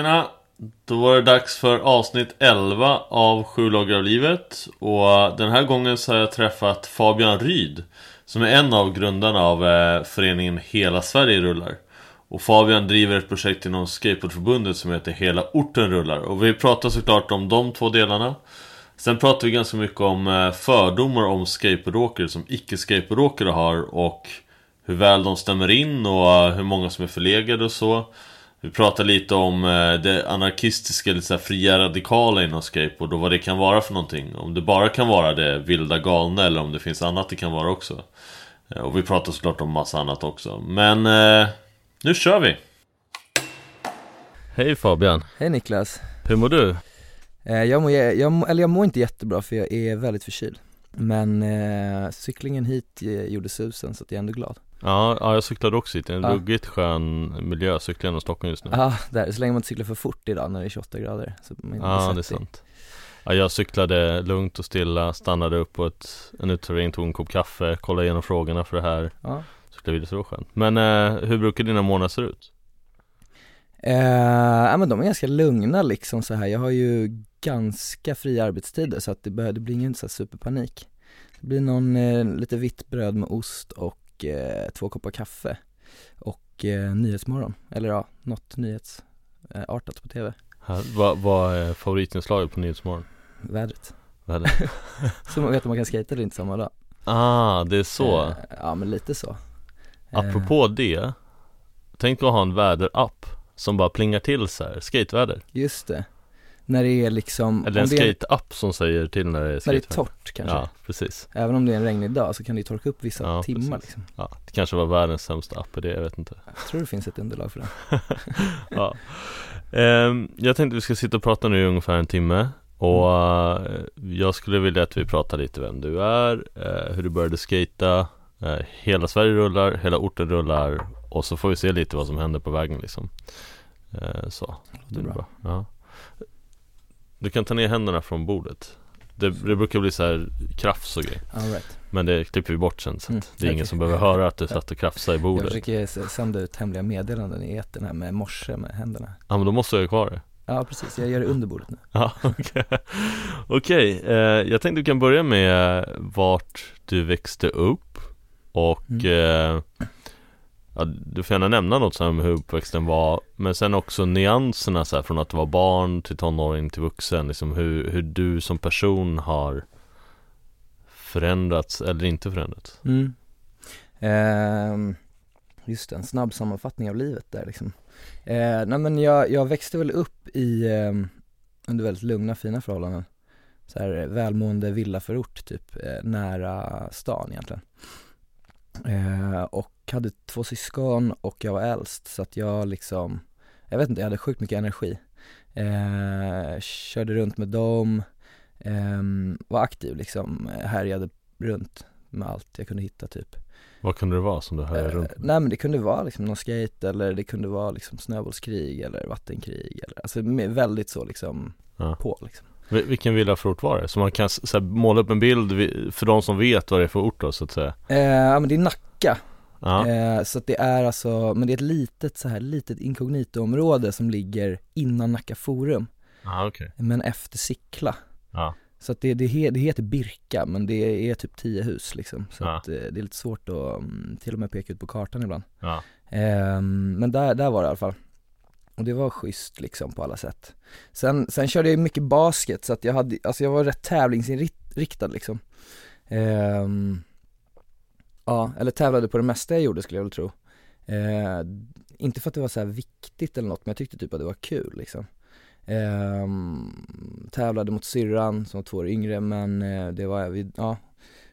Tjena! Då var det dags för avsnitt 11 av Sju lager av livet. Och eh, den här gången så har jag träffat Fabian Ryd Som är en av grundarna av eh, föreningen Hela Sverige rullar. Och Fabian driver ett projekt inom Skateboardförbundet som heter Hela orten rullar. Och vi pratar såklart om de två delarna. Sen pratar vi ganska mycket om eh, fördomar om skateboardåkare som icke-skateboardåkare har och hur väl de stämmer in och hur många som är förlegade och så. Vi pratar lite om eh, det anarkistiska, lite så här fria radikala inom skateboard och vad det kan vara för någonting Om det bara kan vara det vilda galna eller om det finns annat det kan vara också Och vi pratar såklart om massa annat också Men nu kör vi! Hej Fabian! Hej Niklas! Hur mår du? Eh, jag mår, jag, eller jag mår inte jättebra för jag är väldigt förkyld Men eh, cyklingen hit gjorde susen så att jag är ändå glad Ja, ja jag cyklade också hit, en ja. ruggigt skön miljö, cyklar genom Stockholm just nu Ja, där, så länge man inte cyklar för fort idag när det är 28 grader så Ja, det är sant Ja, jag cyklade lugnt och stilla, stannade upp på ett, en uteservering, tog en kopp kaffe, kollade igenom frågorna för det här ja. Cyklade vidare, så det var skönt Men eh, hur brukar dina månader se ut? Eh, ja men de är ganska lugna liksom så här. jag har ju ganska fria arbetstider så att det, bör, det blir ingen så superpanik Det blir någon, eh, lite vitt bröd med ost och eh, två koppar kaffe och eh, Nyhetsmorgon, eller ja, något nyhetsartat på tv Vad va är favoritinslaget på Nyhetsmorgon? Vädret. Vädret. Så man vet om man kan skejta eller inte samma dag. Ah, det är så? Eh, ja men lite så. Apropå det Tänk att ha en väderapp som bara plingar till så här, skateväder Just det när det är liksom Eller en skate-app som säger till när det är skate När det är torrt kanske. Ja, precis. Även om det är en regnig dag så kan det ju torka upp vissa ja, timmar precis. liksom. Ja, det kanske var världens sämsta app i det, jag vet inte. Jag tror det finns ett underlag för det. Ja. Um, Jag tänkte vi ska sitta och prata nu i ungefär en timme. Och uh, jag skulle vilja att vi pratar lite vem du är, uh, hur du började skata. Uh, Hela Sverige rullar, hela orten rullar. Och så får vi se lite vad som händer på vägen liksom. Så, det är bra. bra. Ja. Du kan ta ner händerna från bordet Det, det brukar bli så här krafs och grejer right. Men det klipper vi bort sen så mm, det är okay. ingen som behöver höra att du satt och krafsade i bordet Jag försöker sända ut hemliga meddelanden i etern här med morse med händerna Ja men då måste jag ha kvar det Ja precis, jag gör det under bordet nu Ja okej okay. Okay, eh, jag tänkte du kan börja med vart du växte upp och mm. eh, ja, du får gärna nämna något så om hur uppväxten var Men sen också nyanserna så här, från att vara barn till tonåring till vuxen liksom hur, hur du som person har förändrats eller inte förändrats. Mm. eh, Just det, en snabb sammanfattning av livet där liksom. Eh, Nej men jag, jag växte väl upp i, eh, under väldigt lugna fina förhållanden. Så här välmående villaförort typ, eh, nära stan egentligen. Eh, och hade två syskon och jag var äldst så att jag liksom, jag vet inte, jag hade sjukt mycket energi. Eh, körde runt med dem, eh, var aktiv liksom, härjade runt med allt jag kunde hitta typ. Vad kunde det vara som du härjade runt med? Nej men det kunde vara liksom någon skate eller det kunde vara liksom snöbollskrig eller vattenkrig eller, alltså väldigt så liksom ja. på liksom. Vilken villaförort var det? Så man kan så här, måla upp en bild för de som vet vad det är för ort då så att säga. Eh, Ja men det är Nacka. Eh, Så att det är alltså, men det är ett litet så här litet inkognitoområde som ligger innan Nacka forum. Ah, okay. Men efter Sickla. Ja. Så att det, det, det heter Birka men det är typ tio hus liksom. Så ja. att eh, det är lite svårt att mm, till och med peka ut på kartan ibland. Eh, Men där, där var det i alla fall och det var schysst liksom på alla sätt. Sen, sen körde jag mycket basket så att jag hade, alltså jag var rätt tävlingsinriktad liksom. Ehm, ja, eller tävlade på det mesta jag gjorde skulle jag väl tro. Ehm, inte för att det var så viktigt eller något men jag tyckte typ att det var kul liksom. Ehm, tävlade mot syrran som var två år yngre men eh, det var, ja,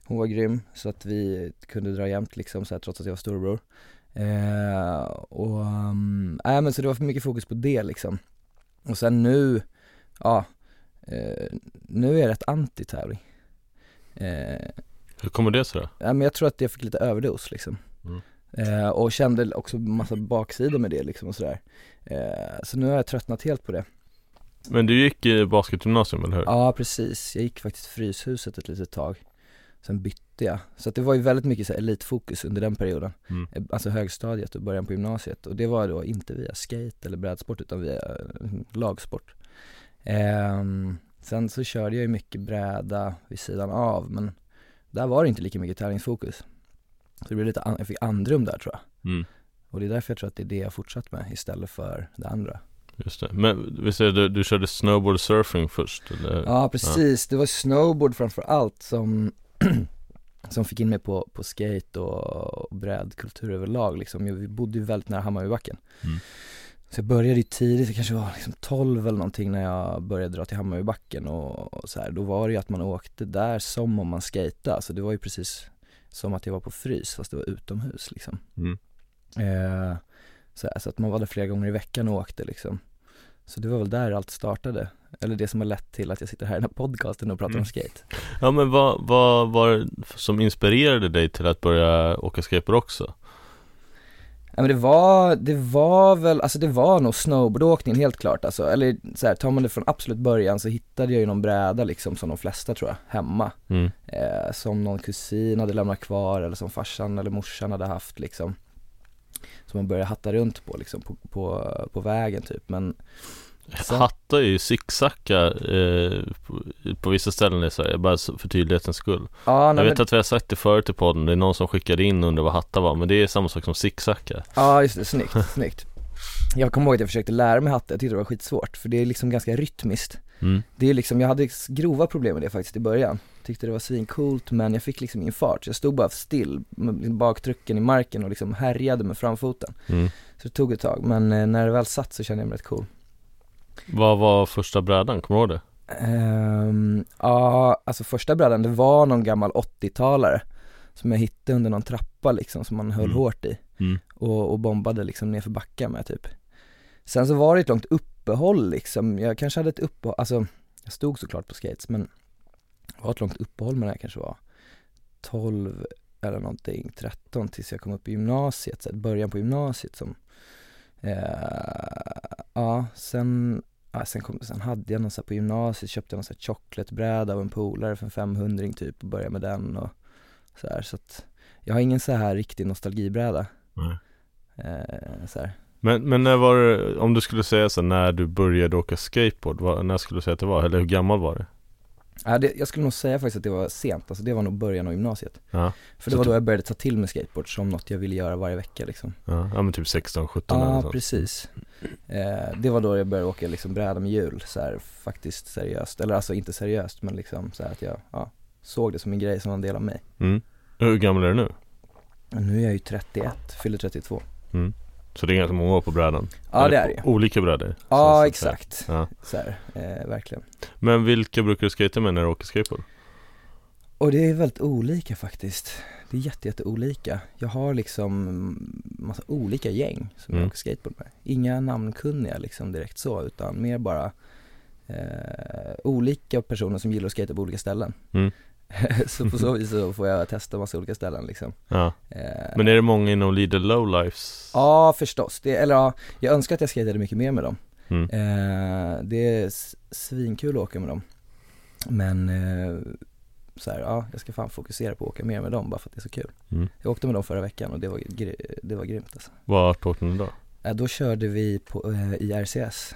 hon var grym så att vi kunde dra jämnt liksom så här, trots att jag var storebror. Eh, och, äh, men så det var för mycket fokus på det liksom. Och sen nu, ja, eh, nu är jag rätt anti-tävling. Eh, Hur kommer det sig då? Ja men jag tror att jag fick lite överdos liksom. Mm. Eh, och kände också massa baksidor med det liksom och sådär. Eh, så nu har jag tröttnat helt på det. Men du gick i basketgymnasium eller hur? Ja precis, jag gick faktiskt Fryshuset ett litet tag. Sen bytte jag. Så att det var ju väldigt mycket så här elitfokus under den perioden. Mm. Eh, Alltså högstadiet och början på gymnasiet. Och det var då inte via skate eller brädsport utan via eh, lagsport. Ehm, sen så körde jag ju mycket bräda vid sidan av men där var det inte lika mycket tävlingsfokus. Så det blev lite, an- jag fick andrum där tror jag. Mm. Och det är därför jag tror att det är det jag fortsatt med istället för det andra. Just det. Men visst är det, du, körde snowboard surfing först? Eller? Ja precis, det var snowboard framför allt som, som fick in mig på, på skate och, och brädkultur överlag liksom. Jag, vi bodde ju väldigt nära Hammarbybacken. Mm. Så jag började ju tidigt, det kanske var liksom 12 eller någonting när jag började dra till Hammarbybacken och, och så här, då var det ju att man åkte där som om man skejtade, så det var ju precis som att jag var på frys fast det var utomhus liksom. Mm. Eh, så, här, så att man var där flera gånger i veckan och åkte liksom. Så det var väl där allt startade, eller det som har lett till att jag sitter här i den här podcasten och pratar Mm. om skate. Ja men vad, vad var det som inspirerade dig till att börja åka skateboard också? Ja men det var, det var väl, alltså det var nog snowboardåkningen helt klart alltså, eller så här, tar man det från absolut början så hittade jag ju någon bräda liksom som de flesta tror jag, hemma. Mm. Eh, som någon kusin hade lämnat kvar eller som farsan eller morsan hade haft liksom. Som man började hatta runt på liksom, på, på, på vägen typ. Men Sen- Hatta är ju zigzacka eh, på, på vissa ställen i Sverige, bara för tydlighetens skull. Ja, Jag nej, vet men, att vi har sagt det förut i podden, det är någon som skickade in under vad hatta var Men det är samma sak som zigzacka ja just det, snyggt, snyggt. Jag kommer ihåg att jag försökte lära mig hatta, jag tyckte det var skitsvårt för det är liksom ganska rytmiskt mm. Det är liksom, jag hade grova problem med det faktiskt i början Tyckte det var svincoolt men jag fick liksom ingen fart, så jag stod bara still med liksom baktrycken i marken och liksom härjade med framfoten Mm. Så det tog ett tag, men eh, när det väl satt så kände jag mig rätt cool Vad var första brädan, kommer du ihåg det? Ehm, Ja, alltså första brädan det var någon gammal 80-talare Som jag hittade under någon trappa liksom som man höll Mm. hårt i Mm. och, och bombade liksom nerför backar med typ Sen så var det ett långt uppehåll liksom, jag kanske hade ett uppehåll, alltså jag stod såklart på skates men det var ett långt uppehåll med det här kanske var 12 eller någonting, 13 tills jag kom upp i gymnasiet, så början på gymnasiet som eh, Ja, sen, ja, sen, kom, sen hade jag någon så här på gymnasiet, köpte jag någon så här chokladbräda av en polare för en 500 typ och började med den och så här, så att jag har ingen så här riktig nostalgibräda Nej. eh, så här. Men, men när var det, om du skulle säga så när du började åka skateboard, vad, när skulle du säga att det var? Eller hur gammal var det? Ja, det, jag skulle nog säga faktiskt att det var sent, alltså det var nog början av gymnasiet Ja, För Så det var du- då jag började ta till mig skateboard som något jag ville göra varje vecka liksom ja, ja men typ 16, 17 eller Ja, precis eh, Det var då jag började åka liksom bräda med hjul så här, faktiskt seriöst, eller alltså inte seriöst men liksom så här att jag, ja, såg det som en grej som var en del av mig Mm. Hur gammal är du nu? Nu är jag ju 31, fyller 32 Mm. Så det är ganska många på brädan? Ja Eller det är det Olika brädor? så- så Ja att exakt, Ja. så här, eh, verkligen Men vilka brukar du skata med när du åker skateboard? Och det är väldigt olika faktiskt Det är jätte, jätte olika Jag har liksom massa olika gäng som Mm. jag åker skateboard med Inga namnkunniga liksom direkt så utan mer bara eh, olika personer som gillar att skata på olika ställen Mm. Så på så vis så får jag testa massa olika ställen liksom Ja. eh, Men är det många inom Lidl Lowlifes? Ja förstås, det, eller ja, jag önskar att jag skatade mycket mer med dem Mm. eh, Det är svinkul att åka med dem Men eh, så här, ja, jag ska fan fokusera på att åka mer med dem bara för att det är så kul Mm. Jag åkte med dem förra veckan och det var, det var grymt alltså. Vart åkte ni då? eh, Då körde vi på, eh, i RCS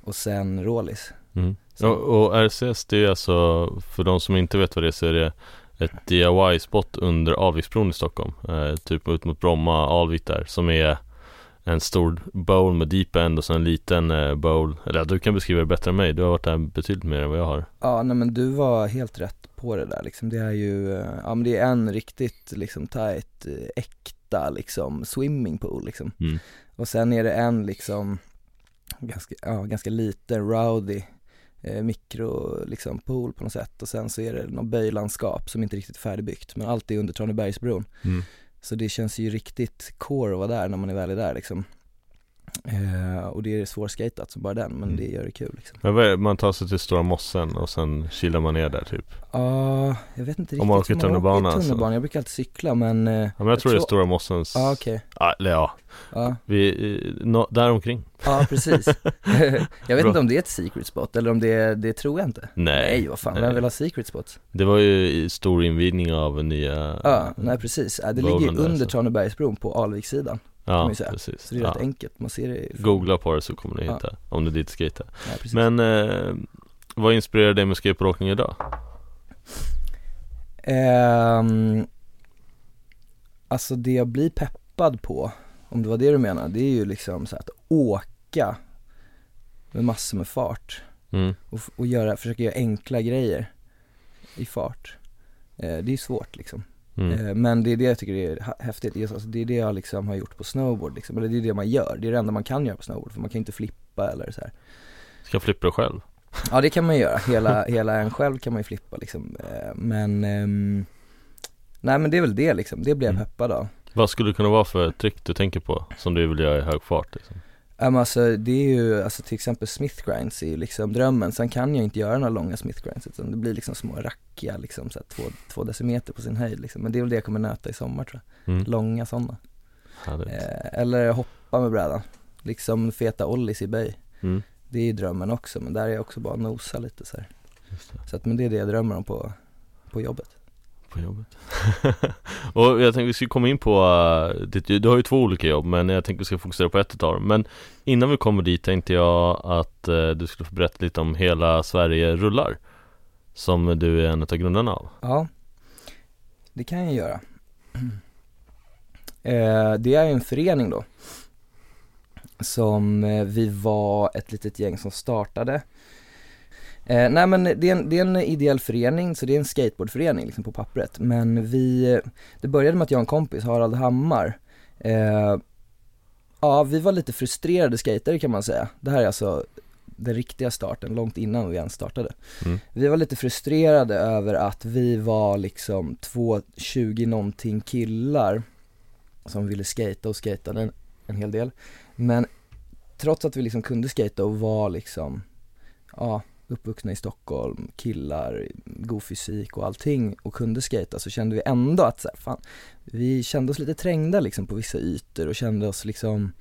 och sen Rålis Mm. Och, och RCS det är alltså, för de som inte vet vad det är så är det ett DIY-spot under Alviksbron i Stockholm. Eh, Typ ut mot Bromma, Alvik där, som är en stor bowl med deep end och sen en liten eh, bowl. Eller du kan beskriva det bättre än mig, du har varit där betydligt mer än vad jag har. Ja nej men du var helt rätt på det där liksom, det är ju, eh, ja men det är en riktigt liksom tight, eh, äkta liksom swimmingpool liksom. Mm. Och sen är det en liksom ganska, ja, ganska liten rowdy eh, mikro liksom pool på något sätt. Och sen så är det något böjlandskap som inte riktigt är färdigbyggt men allt är under Tranebergsbron. Mm. Så det känns ju riktigt core att vara där när man är väl är där liksom eh, Och det är svårskatat som bara den men Mm. det gör det kul liksom. Men vad är det? Man tar sig till Stora Mossen och sen chillar man ner där typ? Ja, jag vet inte riktigt Om man åker tunnelbana, alltså. jag brukar alltid cykla men eh, Ja men jag, tror det är Stora Mossens Ja okej, Ja, eller ja, ja, vi, eh, nå- där omkring. Ja precis. Jag vet Bra. inte om det är ett secret spot eller om det är, det tror jag inte. Nej, Nej vad fan, vem vill ha secret spots? det var ju stor invigning av nya Ja, nej precis, det ligger ju under så. Tranebergsbron på Alvikssidan man Ja, ju säga. precis Så det är ja. rätt enkelt, man ser det Googla på det så kommer ni Ja. hitta, om du dit skejtar ja. Men, eh, vad inspirerar dig med skateboardåkning idag? Ehm, alltså det jag blir peppad på, om det var det du menar, det är ju liksom så att åka med massor med fart Mm, och, och göra, försöka göra enkla grejer i fart. Eh, det är svårt liksom. Mm, Eh, men det är det jag tycker är häftigt, alltså, det är det jag liksom har gjort på snowboard liksom, eller det är det man gör, det är det enda man kan göra på snowboard för man kan ju inte flippa eller så här. Ska flippa det själv? Ja det kan man göra, hela, hela en själv kan man ju flippa liksom, Eh, men ehm, Nej men det är väl det liksom, det blir jag Mm. peppad av Vad skulle det kunna vara för trick du tänker på som du vill göra i hög fart? Liksom? Men alltså det är ju, alltså till exempel Smith grinds är ju liksom drömmen, sen kan jag inte göra några långa Smith grinds utan det blir liksom små rackiga liksom så här två, två decimeter på sin höjd liksom, men det är väl det jag kommer nöta i sommar tror jag, Mm. långa sådana. Eh, Eller hoppa med brädan, liksom feta ollies i böj. Mm. Det är ju drömmen också, men där är jag också bara nosa lite så. Så att, men det är det jag drömmer om på, på jobbet på jobbet Och jag tänkte vi ska komma in på, uh, ditt, du har ju två olika jobb men jag tänkte vi ska fokusera på ett utav dem Men innan vi kommer dit tänkte jag att uh, du skulle få berätta lite om Hela Sverige rullar Som du är en av grundarna av Ja, det kan jag göra. Eh, det är ju en förening då. Som eh, vi var ett litet gäng som startade. Eh, nej men det är, en, det är en ideell förening, så det är en skateboardförening liksom på pappret. Men vi, det började med att jag och en kompis, Harald Hammar, eh, ja vi var lite frustrerade skatare kan man säga. Det här är alltså den riktiga starten, långt innan vi ens startade. Mm. Vi var lite frustrerade över att vi var liksom två 20 någonting killar som ville skata och skatade en, en hel del. Men trots att vi liksom kunde skata och var liksom, ja, uppvuxna i Stockholm, killar, god fysik och allting och kunde skata så kände vi ändå att så här, fan, vi kände oss lite trängda liksom på vissa ytor och kände oss liksom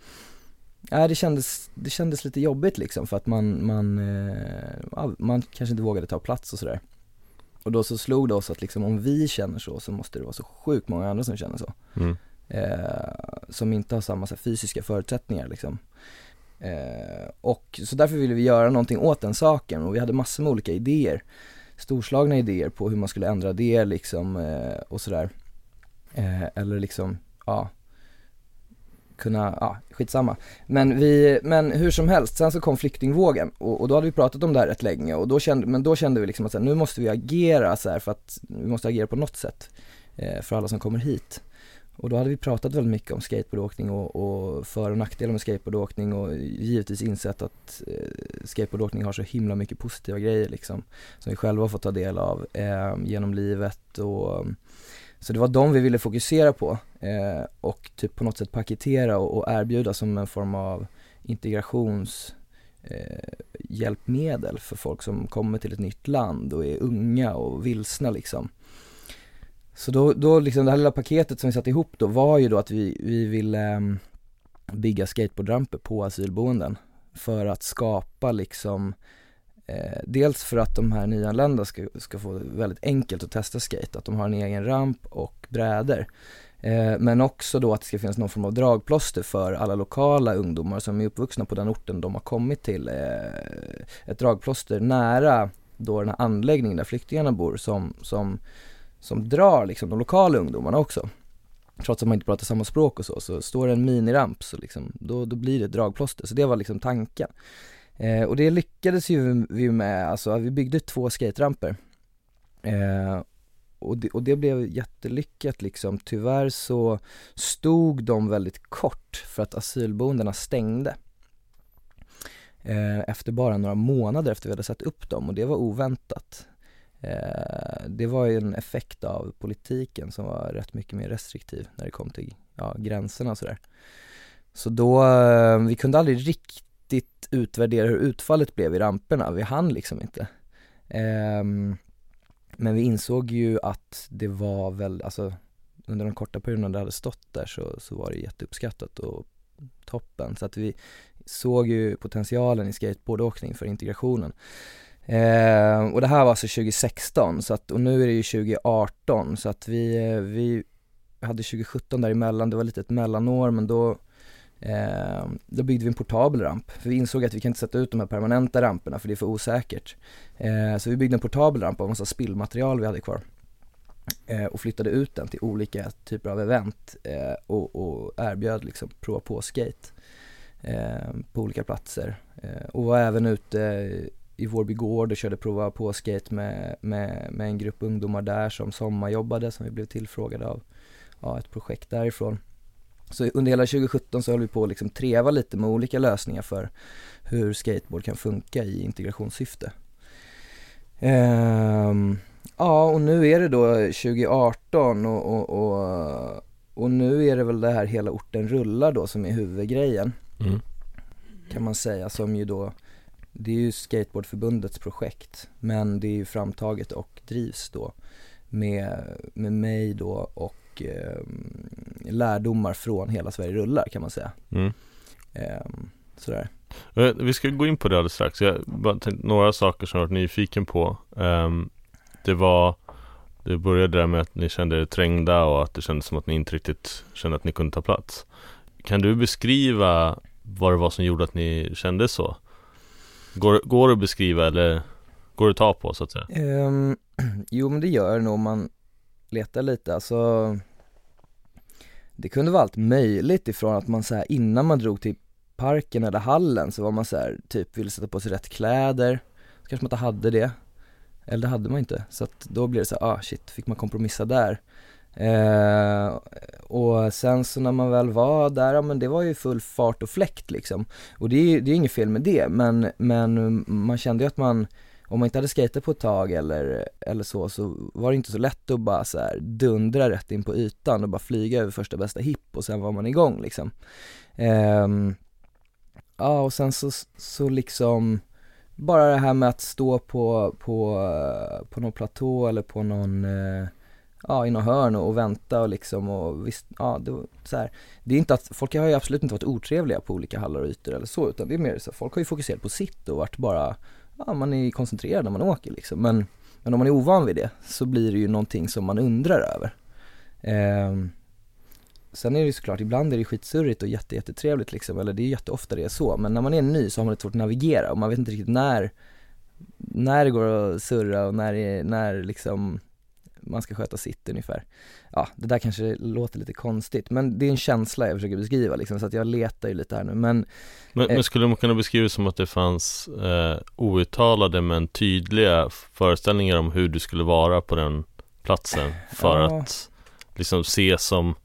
Ja det kändes, det kändes lite jobbigt liksom för att man, man, eh, man kanske inte vågade ta plats och sådär. Och då så slog det oss att liksom om vi känner så så måste det vara så sjukt många andra som känner så. Mm. eh, Som inte har samma så här, fysiska förutsättningar liksom eh, Och så därför ville vi göra någonting åt den saken och vi hade massor med olika idéer Storslagna idéer på hur man skulle ändra det liksom eh, och sådär eh, Eller liksom, ja kunna, ja skitsamma. Men vi, men hur som helst, sen så kom flyktingvågen och, och då hade vi pratat om det här rätt länge och då kände, men då kände vi liksom att så här, nu måste vi agera så här för att, vi måste agera på något sätt eh, för alla som kommer hit. Och då hade vi pratat väldigt mycket om skateboardåkning och, och för och nackdelar med skateboardåkning och givetvis insett att eh, skateboardåkning har så himla mycket positiva grejer liksom som vi själva har fått ta del av eh, genom livet och så det var de vi ville fokusera på eh, och typ på något sätt paketera och, och erbjuda som en form av integrations eh, hjälpmedel för folk som kommer till ett nytt land och är unga och vilsna liksom. Så då, då liksom det här lilla paketet som vi satte ihop då var ju då att vi, vi ville eh, bygga skateboardramper på asylboenden för att skapa liksom Eh, dels för att de här nyanlända ska, ska få väldigt enkelt att testa skate, att de har en egen ramp och brädor. Eh, men också då att det ska finnas någon form av dragplåster för alla lokala ungdomar som är uppvuxna på den orten de har kommit till. Eh, ett dragplåster nära då den här anläggningen där flyktingarna bor som, som, som drar liksom de lokala ungdomarna också. Trots att man inte pratar samma språk och så, så står det en miniramp så liksom, då, då blir det ett dragplåster. Så det var liksom tanken. Eh, och det lyckades ju vi med, alltså vi byggde två skateramper eh, och, det, och det blev jättelyckat liksom, tyvärr så stod de väldigt kort för att asylboendena stängde eh, Efter bara några månader efter vi hade satt upp dem och det var oväntat Eh, det var ju en effekt av politiken som var rätt mycket mer restriktiv när det kom till ja, gränserna och sådär Så då, eh, vi kunde aldrig riktigt utvärdera hur utfallet blev i ramperna, vi hann liksom inte. Um, men vi insåg ju att det var väl, alltså under de korta perioderna det hade stått där så, så var det jätteuppskattat och toppen så att vi såg ju potentialen i skateboardåkning för integrationen. Eh, och det här var alltså 2016 så att, och nu är det ju 2018 så att vi, eh, vi hade 2017 däremellan, det var lite ett mellanår men då eh, då byggde vi en portabel ramp, för vi insåg att vi kan inte sätta ut de här permanenta ramperna för det är för osäkert. Eh, så vi byggde en portabel ramp av massa spillmaterial vi hade kvar eh, och flyttade ut den till olika typer av event eh, och, och erbjöd liksom prova på skate på olika platser och var även ute i Vårby gård och körde prova på skate med, med, med en grupp ungdomar där som sommarjobbade som vi blev tillfrågade av ja, ett projekt därifrån. Så under hela 2017 så höll vi på att liksom treva lite med olika lösningar för hur skateboard kan funka i integrationssyfte. Ehm, ja, och nu är det då 2018 och, och, och, och, nu är det väl det här hela orten rullar då som är huvudgrejen. Mm. Kan man säga, som ju då, det är ju Skateboardförbundets projekt, men det är ju framtaget och drivs då med, med mig då och eh, lärdomar från Hela Sverige rullar kan man säga. Mm. Eh, sådär. Vi ska gå in på det alldeles strax. Jag bara tänkte, några saker som jag varit nyfiken på. Um, det var Det började där med att ni kände er trängda och att det kändes som att ni inte riktigt kände att ni kunde ta plats. Kan du beskriva vad det var som gjorde att ni kände så? Går, går det att beskriva eller går det att ta på så att säga? Um, jo men det gör det nog om man letar lite. Alltså det kunde vara allt möjligt ifrån att man så här, innan man drog till parken eller hallen så var man så här, typ ville sätta på sig rätt kläder, så kanske man inte hade det, eller det hade man inte, så att då blir det så här, ah shit, fick man kompromissa där. Eh, och sen så när man väl var där, ja men det var ju full fart och fläkt liksom. Och det är ju det är inget fel med det, men, men man kände ju att man om man inte hade skatat på ett tag eller, eller så, så var det inte så lätt att bara så här dundra rätt in på ytan och bara flyga över första bästa hipp och sen var man igång liksom. Eh, ja, och sen så, så liksom bara det här med att stå på, på, på någon platå eller på någon, eh, ja i något hörn och, och vänta och liksom och visst, ja det, så här. det är inte att, folk har ju absolut inte varit otrevliga på olika hallar och ytor eller så utan det är mer så, folk har ju fokuserat på sitt och varit bara ja, man är koncentrerad när man åker liksom. Men, men om man är ovan vid det så blir det ju någonting som man undrar över. Eh, sen är det ju såklart, ibland är det skitsurrigt och jätte, jättetrevligt liksom, eller det är jätteofta det är så, men när man är ny så har man lite svårt att navigera och man vet inte riktigt när, när det går att surra och när, när liksom man ska sköta sitt ungefär. Ja, det där kanske låter lite konstigt, men det är en känsla jag försöker beskriva liksom, så att jag letar ju lite här nu, men Men, eh, men skulle man kunna beskriva det som att det fanns eh, outtalade men tydliga föreställningar om hur du skulle vara på den platsen för ja. att liksom se som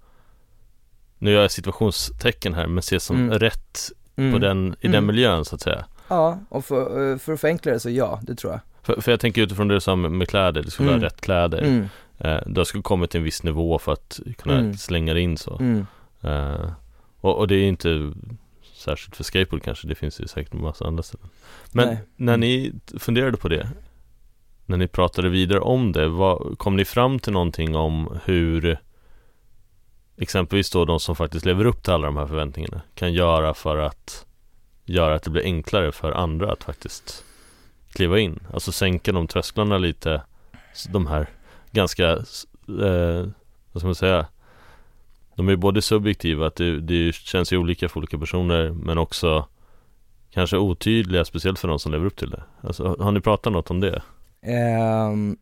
nu gör jag situationstecken här, men se som mm. rätt mm. på den, i mm. den miljön så att säga. Ja, och för, eh, för att förenkla det så ja, det tror jag. För, för jag tänker utifrån det sa med kläder, du skulle mm. ha rätt kläder. Mm. Eh, du skulle kommit till en viss nivå för att kunna mm. slänga det in så. Mm. Eh, och, och, det är inte särskilt för skateboard kanske, det finns ju säkert en massa andra ställen. Men Nej. när ni funderade på det, när ni pratade vidare om det, vad, kom ni fram till någonting om hur exempelvis då de som faktiskt lever upp till alla de här förväntningarna kan göra för att göra att det blir enklare för andra att faktiskt kliva in Alltså sänka de trösklarna lite De här ganska eh, Vad ska man säga? De är både subjektiva, att det, det känns ju olika för olika personer Men också Kanske otydliga, speciellt för de som lever upp till det. Alltså, Har ni pratat något om det? Um,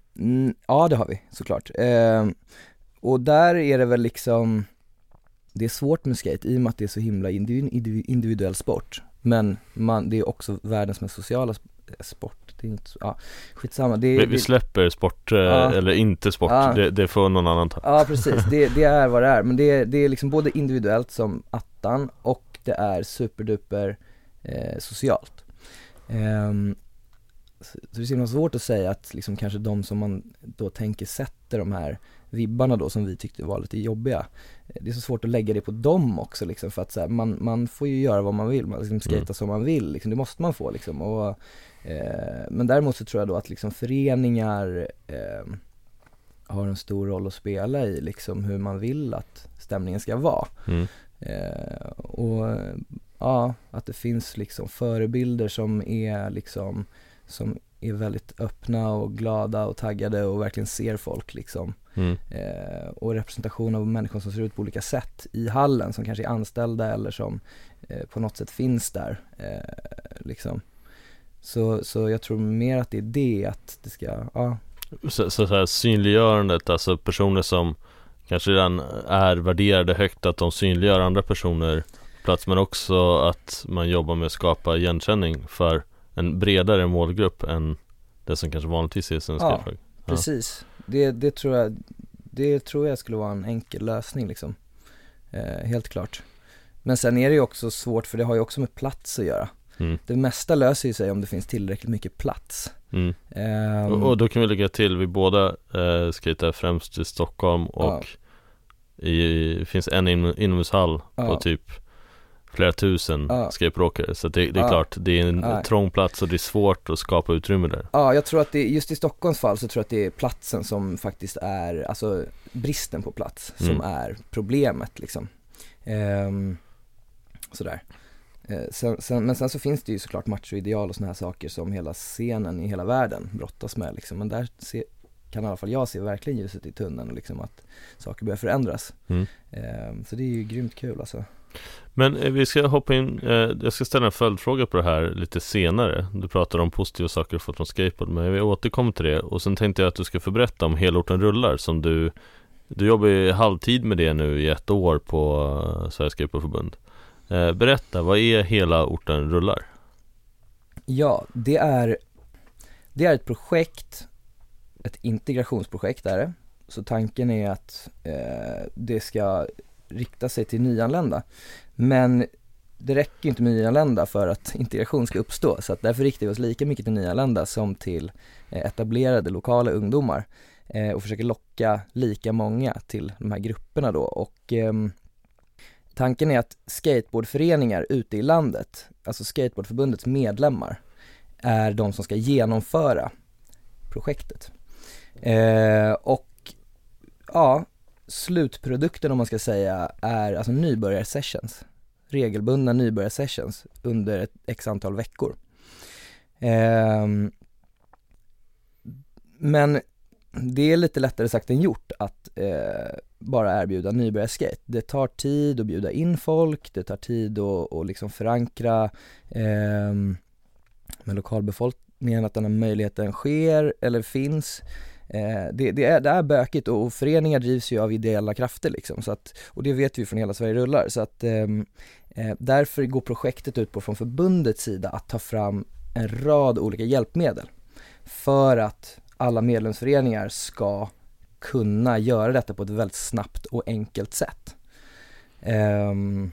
ja det har vi såklart. Um, Och där är det väl liksom Det är svårt med skate i och med att det är så himla individuell sport. Men man, det är också världens mest sociala sport det är inte så, ja, skitsamma det, vi, vi släpper sport, eh, ja, eller inte sport, ja, det, det, får någon annan ta Ja precis, det, det är vad det är, men det, det är liksom både individuellt som attan och det är superduper eh, socialt. Um, så det är så himla svårt att säga att liksom kanske de som man då tänker sätter de här vibbarna då som vi tyckte var lite jobbiga Det är så svårt att lägga det på dem också liksom för att så här, man, man får ju göra vad man vill, man liksom skata mm. som man vill liksom, det måste man få liksom och Eh, men däremot så tror jag då att liksom föreningar eh, har en stor roll att spela i liksom hur man vill att stämningen ska vara. Mm. Eh, och ja, att det finns liksom förebilder som är liksom, som är väldigt öppna och glada och taggade och verkligen ser folk liksom. Mm. Eh, och representation av människor som ser ut på olika sätt i hallen som kanske är anställda eller som eh, på något sätt finns där. Eh, liksom. Så, så jag tror mer att det är det, att det ska, ja. Så, så, så här, synliggörandet, alltså personer som kanske redan är värderade högt, att de synliggör andra personer plats, men också att man jobbar med att skapa igenkänning för en bredare målgrupp än det som kanske vanligtvis är svenska Ja, ja. Precis, det, det tror jag, det tror jag skulle vara en enkel lösning liksom. Eh, helt klart. Men sen är det ju också svårt för det har ju också med plats att göra. Mm. Det mesta löser ju sig om det finns tillräckligt mycket plats. Mm. Ehm, Och, och då kan vi lägga till, vi båda eh, skejtar främst i Stockholm och i, det finns en in, inomhushall Ja. på typ flera tusen Ja. skateboardåkare Så det, det är Ja. klart, det är en Nej. trång plats och det är svårt att skapa utrymme där Ja, jag tror att det, just i Stockholms fall så tror jag att det är platsen som faktiskt är, alltså bristen på plats som Mm. är problemet liksom. Ehm, sådär. Eh, sen, sen, men sen så finns det ju såklart machoideal och såna här saker som hela scenen i hela världen brottas med liksom. Men där se, kan i alla fall jag se verkligen ljuset i tunneln och liksom att saker börjar förändras. Mm. Ehm, så det är ju grymt kul alltså. Men eh, vi ska hoppa in, eh, jag ska ställa en följdfråga på det här lite senare Du pratar om positiva saker du fått från skateboard Men vi återkommer till det och sen tänkte jag att du ska få berätta om Helorten rullar som du Du jobbar ju halvtid med det nu i ett år på eh, Sveriges Skateboardförbund eh, Berätta, vad är Hela orten rullar? Ja, det är, det är ett projekt, ett integrationsprojekt är det. Så tanken är att eh, det ska rikta sig till nyanlända. Men det räcker inte med nyanlända för att integration ska uppstå. Så att därför riktar vi oss lika mycket till nyanlända som till eh, etablerade lokala ungdomar. Eh, och försöker locka lika många till de här grupperna då. Och ehm, tanken är att skateboardföreningar ute i landet, alltså skateboardförbundets medlemmar, är de som ska genomföra projektet. Eh, och ja, slutprodukten om man ska säga är alltså nybörjarsessions. Regelbundna nybörjarsessions under ett x antal veckor. Eh, men det är lite lättare sagt än gjort att eh, bara erbjuda nybörjarskate. Det tar tid att bjuda in folk, det tar tid att, att liksom förankra eh, med lokalbefolkningen att den här möjligheten sker eller finns. Eh, det, det, är, det är bökigt och, föreningar drivs ju av ideella krafter liksom, så att, och det vet vi från hela Sverige rullar. Så att, ehm, eh, därför går projektet ut på från förbundets sida att ta fram en rad olika hjälpmedel för att alla medlemsföreningar ska kunna göra detta på ett väldigt snabbt och enkelt sätt. Ehm,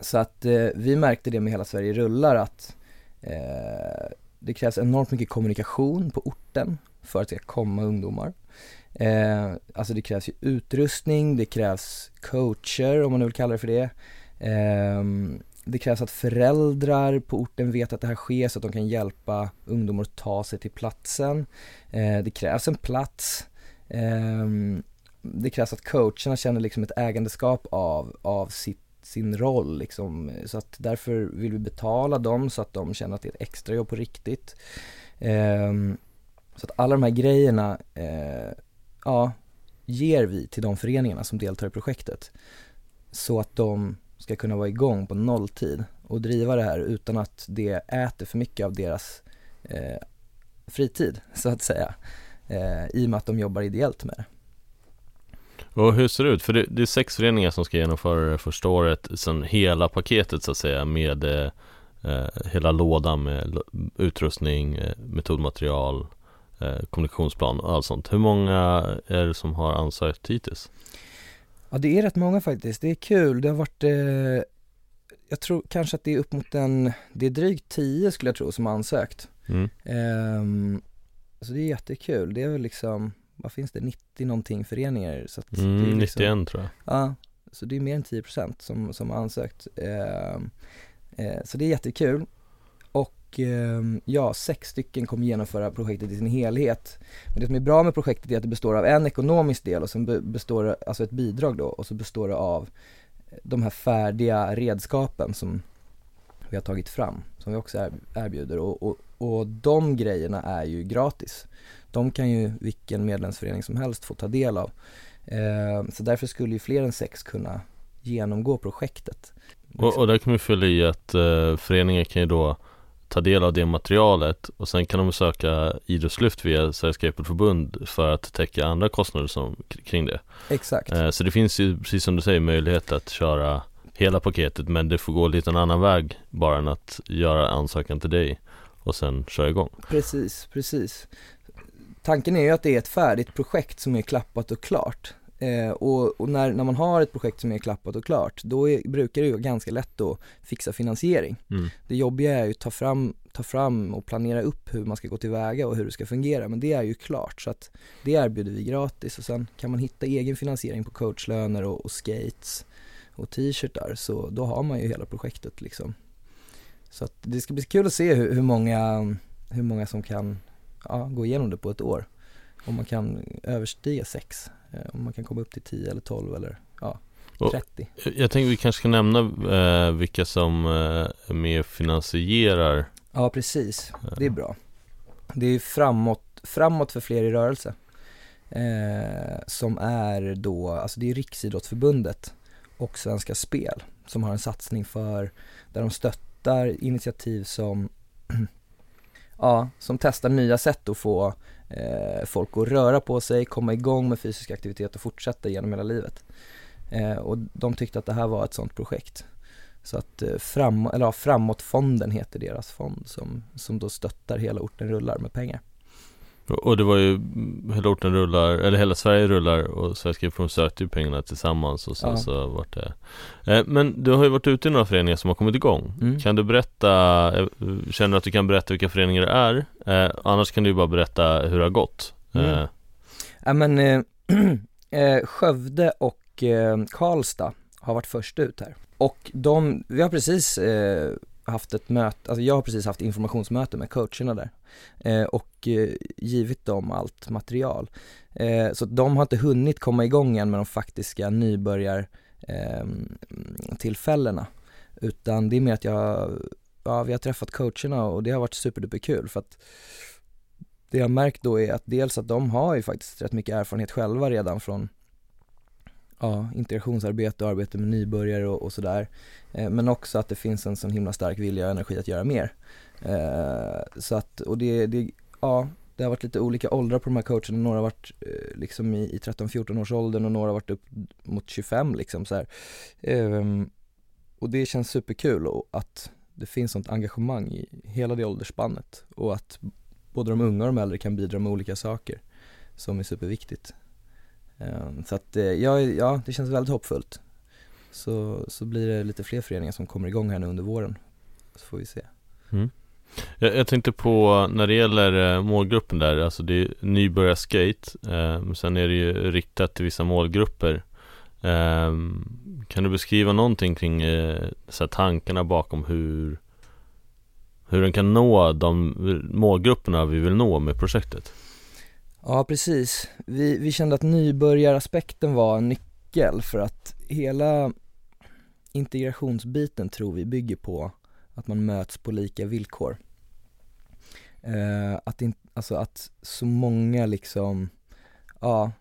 så att eh, vi märkte det med Hela Sverige rullar att eh, det krävs enormt mycket kommunikation på orten för att det ska komma ungdomar. Eh, alltså det krävs ju utrustning, det krävs coacher om man nu vill kalla det för det. Eh, det krävs att föräldrar på orten vet att det här sker så att de kan hjälpa ungdomar att ta sig till platsen. Eh, det krävs en plats. Eh, det krävs att coacherna känner liksom ett ägandeskap av, av sitt sin roll liksom. Så att därför vill vi betala dem så att de känner att det är ett extrajobb på riktigt. Ehm, så att alla de här grejerna, eh, ja, ger vi till de föreningarna som deltar i projektet. Så att de ska kunna vara igång på nolltid och driva det här utan att det äter för mycket av deras eh, fritid, så att säga. Eh, I och med att de jobbar ideellt med det. Och hur ser det ut? För det, det är sex föreningar som ska genomföra det första året Sen hela paketet så att säga med eh, eh hela lådan med utrustning, eh, metodmaterial, kommunikationsplan och allt sånt. Hur många är det som har ansökt hittills? Ja det är rätt många faktiskt, det är kul, det har varit eh, Jag tror kanske att det är upp mot en, det är drygt tio skulle jag tro som har ansökt. Mm. Ehm, Så det är jättekul, det är väl liksom, vad finns det, 90 någonting föreningar. Så att det är Mm, liksom, 91 tror jag. Ja, så det är mer än 10% som, som har ansökt. Ehm, eh, Så det är jättekul och ehm, ja, sex stycken kommer genomföra projektet i sin helhet. Men det som är bra med projektet är att det består av en ekonomisk del och sen består det, alltså ett bidrag då, och så består det av eh, de här färdiga redskapen som vi har tagit fram, som vi också erbjuder och, och, och de grejerna är ju gratis. De kan ju vilken medlemsförening som helst få ta del av. Ehm, så därför skulle ju fler än sex kunna genomgå projektet. Och, och där kan vi fylla i att eh, föreningen kan ju då ta del av det materialet och sen kan de söka idrottslyft via Sveriges Skateboardförbund för att täcka andra kostnader som, kring det. Exakt. Eh, så det finns ju, precis som du säger, möjlighet att köra hela paketet men det får gå lite en annan väg bara än att göra ansökan till dig och sen köra igång. Precis, precis. Tanken är ju att det är ett färdigt projekt som är klappat och klart. Eh, och, och när, när man har ett projekt som är klappat och klart, då är, brukar det ju vara ganska lätt att fixa finansiering. Mm. Det jobbiga är ju att ta fram, ta fram och planera upp hur man ska gå tillväga och hur det ska fungera, men det är ju klart så att det erbjuder vi gratis och sen kan man hitta egen finansiering på coachlöner och, och skates och t-shirtar så då har man ju hela projektet liksom. Så att det ska bli kul att se hur, hur många, hur många som kan ja, gå igenom det på ett år. Om man kan överstiga sex, om man kan komma upp till 10 eller 12 eller ja, 30. Och jag tänker vi kanske ska nämna eh, vilka som eh, och finansierar. Ja, precis. Det är bra. Det är framåt, framåt för fler i rörelse. Eh, som är då, alltså det är Riksidrottsförbundet och Svenska Spel som har en satsning för, där de stöttar initiativ som ja, som testar nya sätt att få eh, folk att röra på sig, komma igång med fysisk aktivitet och fortsätta genom hela livet. Eh, och de tyckte att det här var ett sånt projekt. Så att eh, fram, eller ja, Framåtfonden heter deras fond som, som då stöttar hela orten rullar med pengar. Och det var ju Hela orten rullar, eller hela Sverige rullar och Sveriges Skrivforum sökte ju pengarna tillsammans och sen ja. så vart det eh, Men du har ju varit ute i några föreningar som har kommit igång mm. Kan du berätta, eh, känner du att du kan berätta vilka föreningar det är? Eh, annars kan du ju bara berätta hur det har gått mm. eh. Ja men eh, eh, Skövde och eh, Karlstad har varit först ut här Och de, vi har precis haft ett möte, alltså jag har precis haft informationsmöte med coacherna där eh, och eh, givit dem allt material. Eh, så de har inte hunnit komma igång än med de faktiska nybörjartillfällena ehm, utan det är mer att jag, ja vi har träffat coacherna och det har varit superduperkul för att det jag märkt då är att dels att de har ju faktiskt rätt mycket erfarenhet själva redan från ja, integrationsarbete och arbete med nybörjare och, och sådär. Eh, men också att det finns en sån himla stark vilja och energi att göra mer. Eh, så att, och det, det, ja, det har varit lite olika åldrar på de här coacherna, några har varit eh, liksom i, i 13-14 års åldern och några har varit upp mot 25 liksom så ehm, och det känns superkul och att det finns sånt engagemang i hela det åldersspannet och att både de unga och de äldre kan bidra med olika saker som är superviktigt. Ehm, så att eh, ja, ja, det känns väldigt hoppfullt. Så, så blir det lite fler föreningar som kommer igång här nu under våren. Så får vi se. Mm. Jag, jag, tänkte på när det gäller eh, målgruppen där, alltså det är nybörjarskate, eh, sen är det ju riktat till vissa målgrupper. Eh, kan du beskriva någonting kring eh, så tankarna bakom hur hur den kan nå de målgrupperna vi vill nå med projektet? Ja precis, vi, vi kände att nybörjaraspekten var en nyckel för att hela integrationsbiten tror vi bygger på att man möts på lika villkor. Eh, att, in, alltså att så många liksom, ja,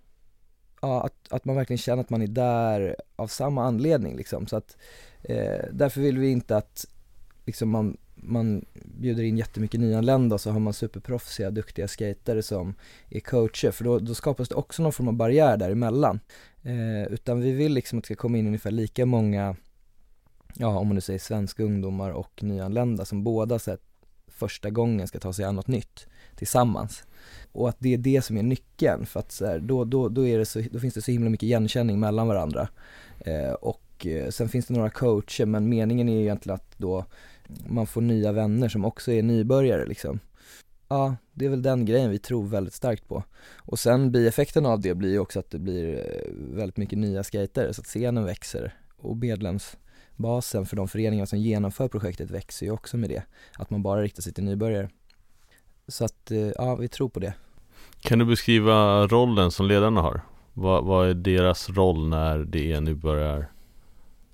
ja att, att man verkligen känner att man är där av samma anledning liksom. Så att eh, därför vill vi inte att liksom man, man bjuder in jättemycket nyanlända och så har man superproffsiga, duktiga skatare som är coacher för då, då skapas det också någon form av barriär däremellan. Eh, utan vi vill liksom att det ska komma in ungefär lika många ja om man nu säger svenska ungdomar och nyanlända som båda sett första gången ska ta sig an något nytt tillsammans. Och att det är det som är nyckeln för att så här, då, då, då, är det så, då finns det så himla mycket igenkänning mellan varandra. Eh, och eh, sen finns det några coacher men meningen är ju egentligen att då man får nya vänner som också är nybörjare liksom. Ja, det är väl den grejen vi tror väldigt starkt på. Och sen bieffekten av det blir ju också att det blir eh, väldigt mycket nya skatare så att scenen växer och medlems basen för de föreningar som genomför projektet växer ju också med det. Att man bara riktar sig till nybörjare. Så att, eh, ja, vi tror på det. Kan du beskriva rollen som ledarna har? Vad, vad är deras roll när det är nybörjar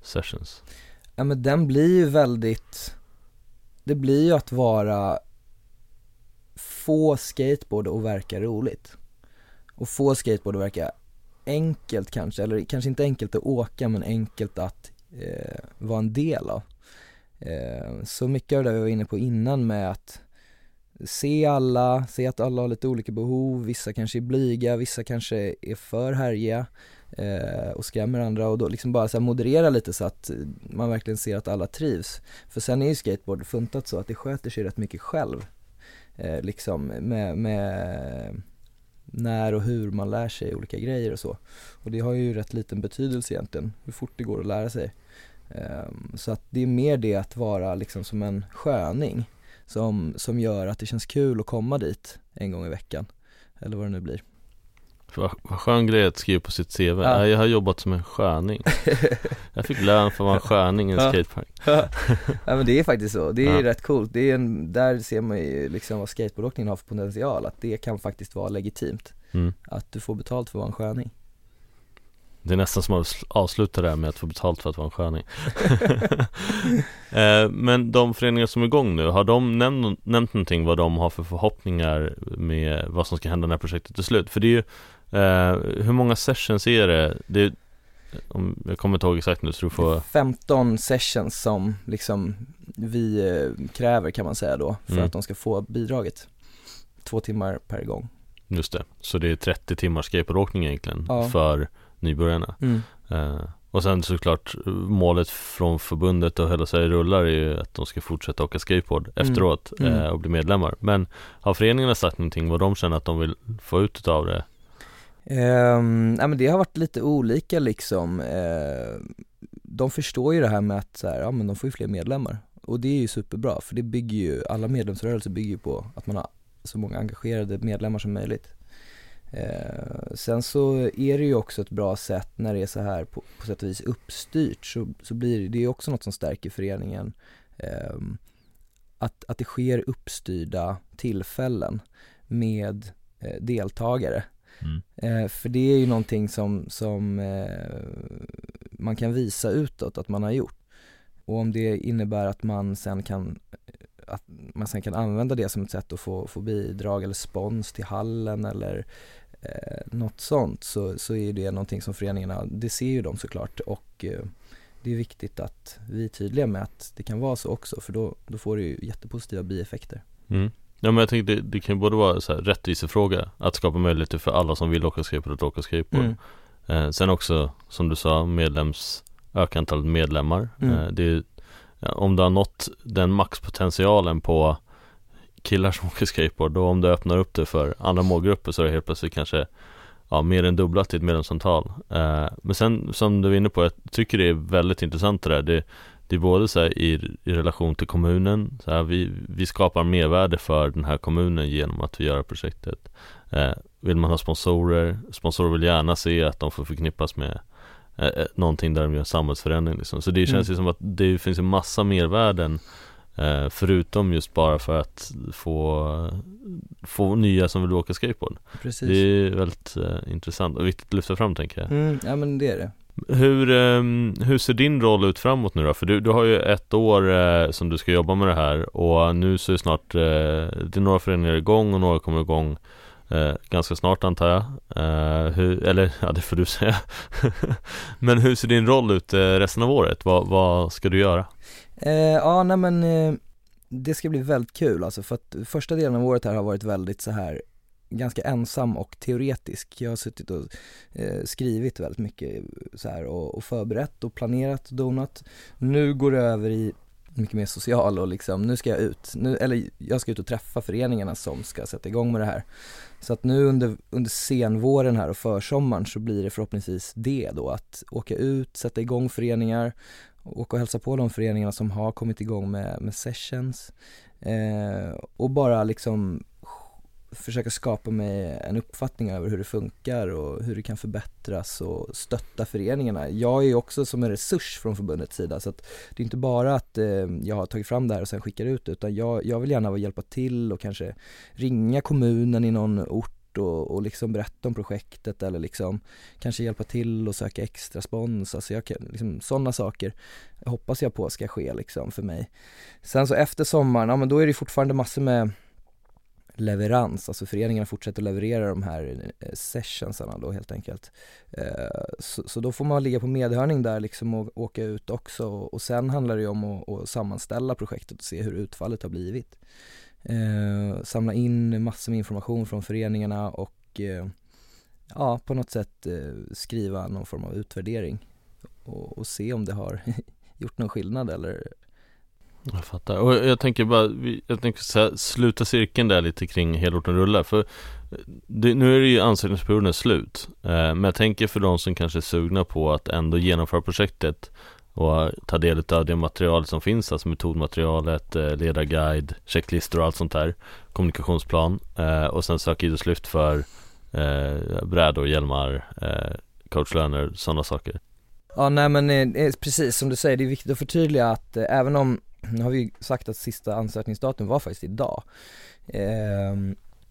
sessions? Ja men den blir ju väldigt, det blir ju att vara få skateboard och verka roligt. Och få skateboard och verka enkelt kanske, eller kanske inte enkelt att åka men enkelt att eh, vara en del av. Eh, så mycket av det vi var inne på innan med att se alla, se att alla har lite olika behov, vissa kanske är blyga, vissa kanske är för härjiga eh, Eh, och skrämmer andra och då liksom bara så moderera lite så att man verkligen ser att alla trivs. För sen är ju skateboard funtat så att det sköter sig rätt mycket själv. Eh, liksom med, med när och hur man lär sig olika grejer och så. Och det har ju rätt liten betydelse egentligen, hur fort det går att lära sig. Ehm, så att det är mer det att vara liksom som en sköning som, som gör att det känns kul att komma dit en gång i veckan. Eller vad det nu blir. Vad, skön grej att skriva på sitt CV. Ja. Jag har jobbat som en sköning. jag fick lön för att vara en sköning i en ja. skatepark. ja men det är faktiskt så. Det är ja. rätt coolt. Det är en, där ser man ju liksom vad skateboardåkningen har för potential. Att det kan faktiskt vara legitimt. Mm. Att du får betalt för att vara en sköning. Det är nästan som att avsluta det här med att få betalt för att vara en sköning eh, Men de föreningar som är igång nu, har de nämnt, nämnt någonting vad de har för förhoppningar med vad som ska hända när projektet är slut? För det är ju, eh, hur många sessions är det? det om, jag kommer inte ihåg exakt nu så du får 15 sessions som liksom vi eh, kräver kan man säga då för mm. att de ska få bidraget Två timmar per gång Just det, så det är 30 timmars skateboardåkning egentligen ja. för nybörjarna. Mm. Uh, och sen såklart målet från förbundet och hela Sverige rullar är ju att de ska fortsätta åka skateboard mm. efteråt mm. Uh, och bli medlemmar. Men har föreningarna sagt någonting vad de känner att de vill få ut av det? Um, ja men det har varit lite olika liksom. Uh, de förstår ju det här med att så här, ja men de får ju fler medlemmar. Och det är ju superbra för det bygger ju, alla medlemsrörelser bygger ju på att man har så många engagerade medlemmar som möjligt. Eh, sen så är det ju också ett bra sätt när det är så här på, på sätt och vis uppstyrt så, så blir det, det är också något som stärker föreningen. Eh, att, att det sker uppstyrda tillfällen med eh, deltagare. Mm. Eh, för det är ju någonting som, som eh, man kan visa utåt att man har gjort. Och om det innebär att man sen kan att man sen kan använda det som ett sätt att få, få bidrag eller spons till hallen eller eh, något sånt så, så är det någonting som föreningarna, det ser ju de såklart och eh, det är viktigt att vi är tydliga med att det kan vara så också för då, då får det ju jättepositiva bieffekter. Mm. Ja men jag tänkte det, det kan ju både vara så här rättvisefråga att skapa möjligheter för alla som vill åka skateboard att åka skateboard. Mm. Eh, sen också som du sa medlems öka antalet medlemmar. Mm. Eh, det är, om du har nått den maxpotentialen på killar som åker skateboard och om du öppnar upp det för andra målgrupper så är det helt plötsligt kanske ja, mer än dubblat i ett medlemsantal. Eh, men sen som du var inne på, jag tycker det är väldigt intressant det där. Det, det är både så i, i relation till kommunen, så här, vi, vi skapar mervärde för den här kommunen genom att vi gör projektet. Eh, vill man ha sponsorer, sponsorer vill gärna se att de får förknippas med eh, eh någonting där de gör samhällsförändring liksom. Så det känns mm. ju som att det finns en massa mervärden Eh, förutom just bara för att få, få nya som vill åka skateboard Precis. Det är väldigt eh, intressant och viktigt att lyfta fram tänker jag mm, Ja men det är det hur, ehm, hur ser din roll ut framåt nu då? För du, du har ju ett år eh, som du ska jobba med det här och nu så är snart, eh, det är några föreningar igång och några kommer igång eh, ganska snart antar jag. Eh, hur, eller ja, det får du säga. Men hur ser din roll ut eh, resten av året? Vad, vad ska du göra? Eh, ja, nej men det ska bli väldigt kul alltså för att första delen av året här har varit väldigt så här ganska ensam och teoretisk. Jag har suttit och eh, skrivit väldigt mycket så här och, och förberett och planerat och donat. Nu går det över i mycket mer social och liksom, nu ska jag ut, nu, eller jag ska ut och träffa föreningarna som ska sätta igång med det här. Så att nu under, under senvåren här och försommaren så blir det förhoppningsvis det då, att åka ut, sätta igång föreningar, åka och hälsa på de föreningarna som har kommit igång med, med sessions eh, och bara liksom försöka skapa mig en uppfattning över hur det funkar och hur det kan förbättras och stötta föreningarna. Jag är ju också som en resurs från förbundets sida så att det är inte bara att eh, jag har tagit fram det här och sen skickar ut det utan jag, jag vill gärna hjälpa till och kanske ringa kommunen i någon ort och, och liksom berätta om projektet eller liksom kanske hjälpa till och söka extra spons, alltså jag kan, liksom sådana saker hoppas jag på ska ske liksom för mig. Sen så efter sommaren, ja men då är det fortfarande massor med leverans, alltså föreningarna fortsätter leverera de här eh, sessionsarna då helt enkelt. Eh, så, så, då får man ligga på medhörning där liksom och åka ut också och sen handlar det ju om att, att sammanställa projektet och se hur utfallet har blivit. Eh, samla in massor med information från föreningarna och ja, på något sätt skriva någon form av utvärdering och, och se om det har gjort någon skillnad eller jag fattar. Och jag tänker bara, jag tänker så här, sluta cirkeln där lite kring helorten rullar. För eh, det, nu är det ju ansökningsperioden slut. Eh, men jag tänker för de som kanske är sugna på att ändå genomföra projektet och ta del av det material som finns, alltså metodmaterialet, eh, ledarguide, checklistor och allt sånt där, kommunikationsplan eh, och sen söka idrottslyft för eh, brädor, hjälmar, eh, coachlöner, sådana saker. Ja nej men eh, eh, precis som du säger, det är viktigt att förtydliga att eh, även om nu har vi sagt att sista ansökningsdatum var faktiskt idag. Eh,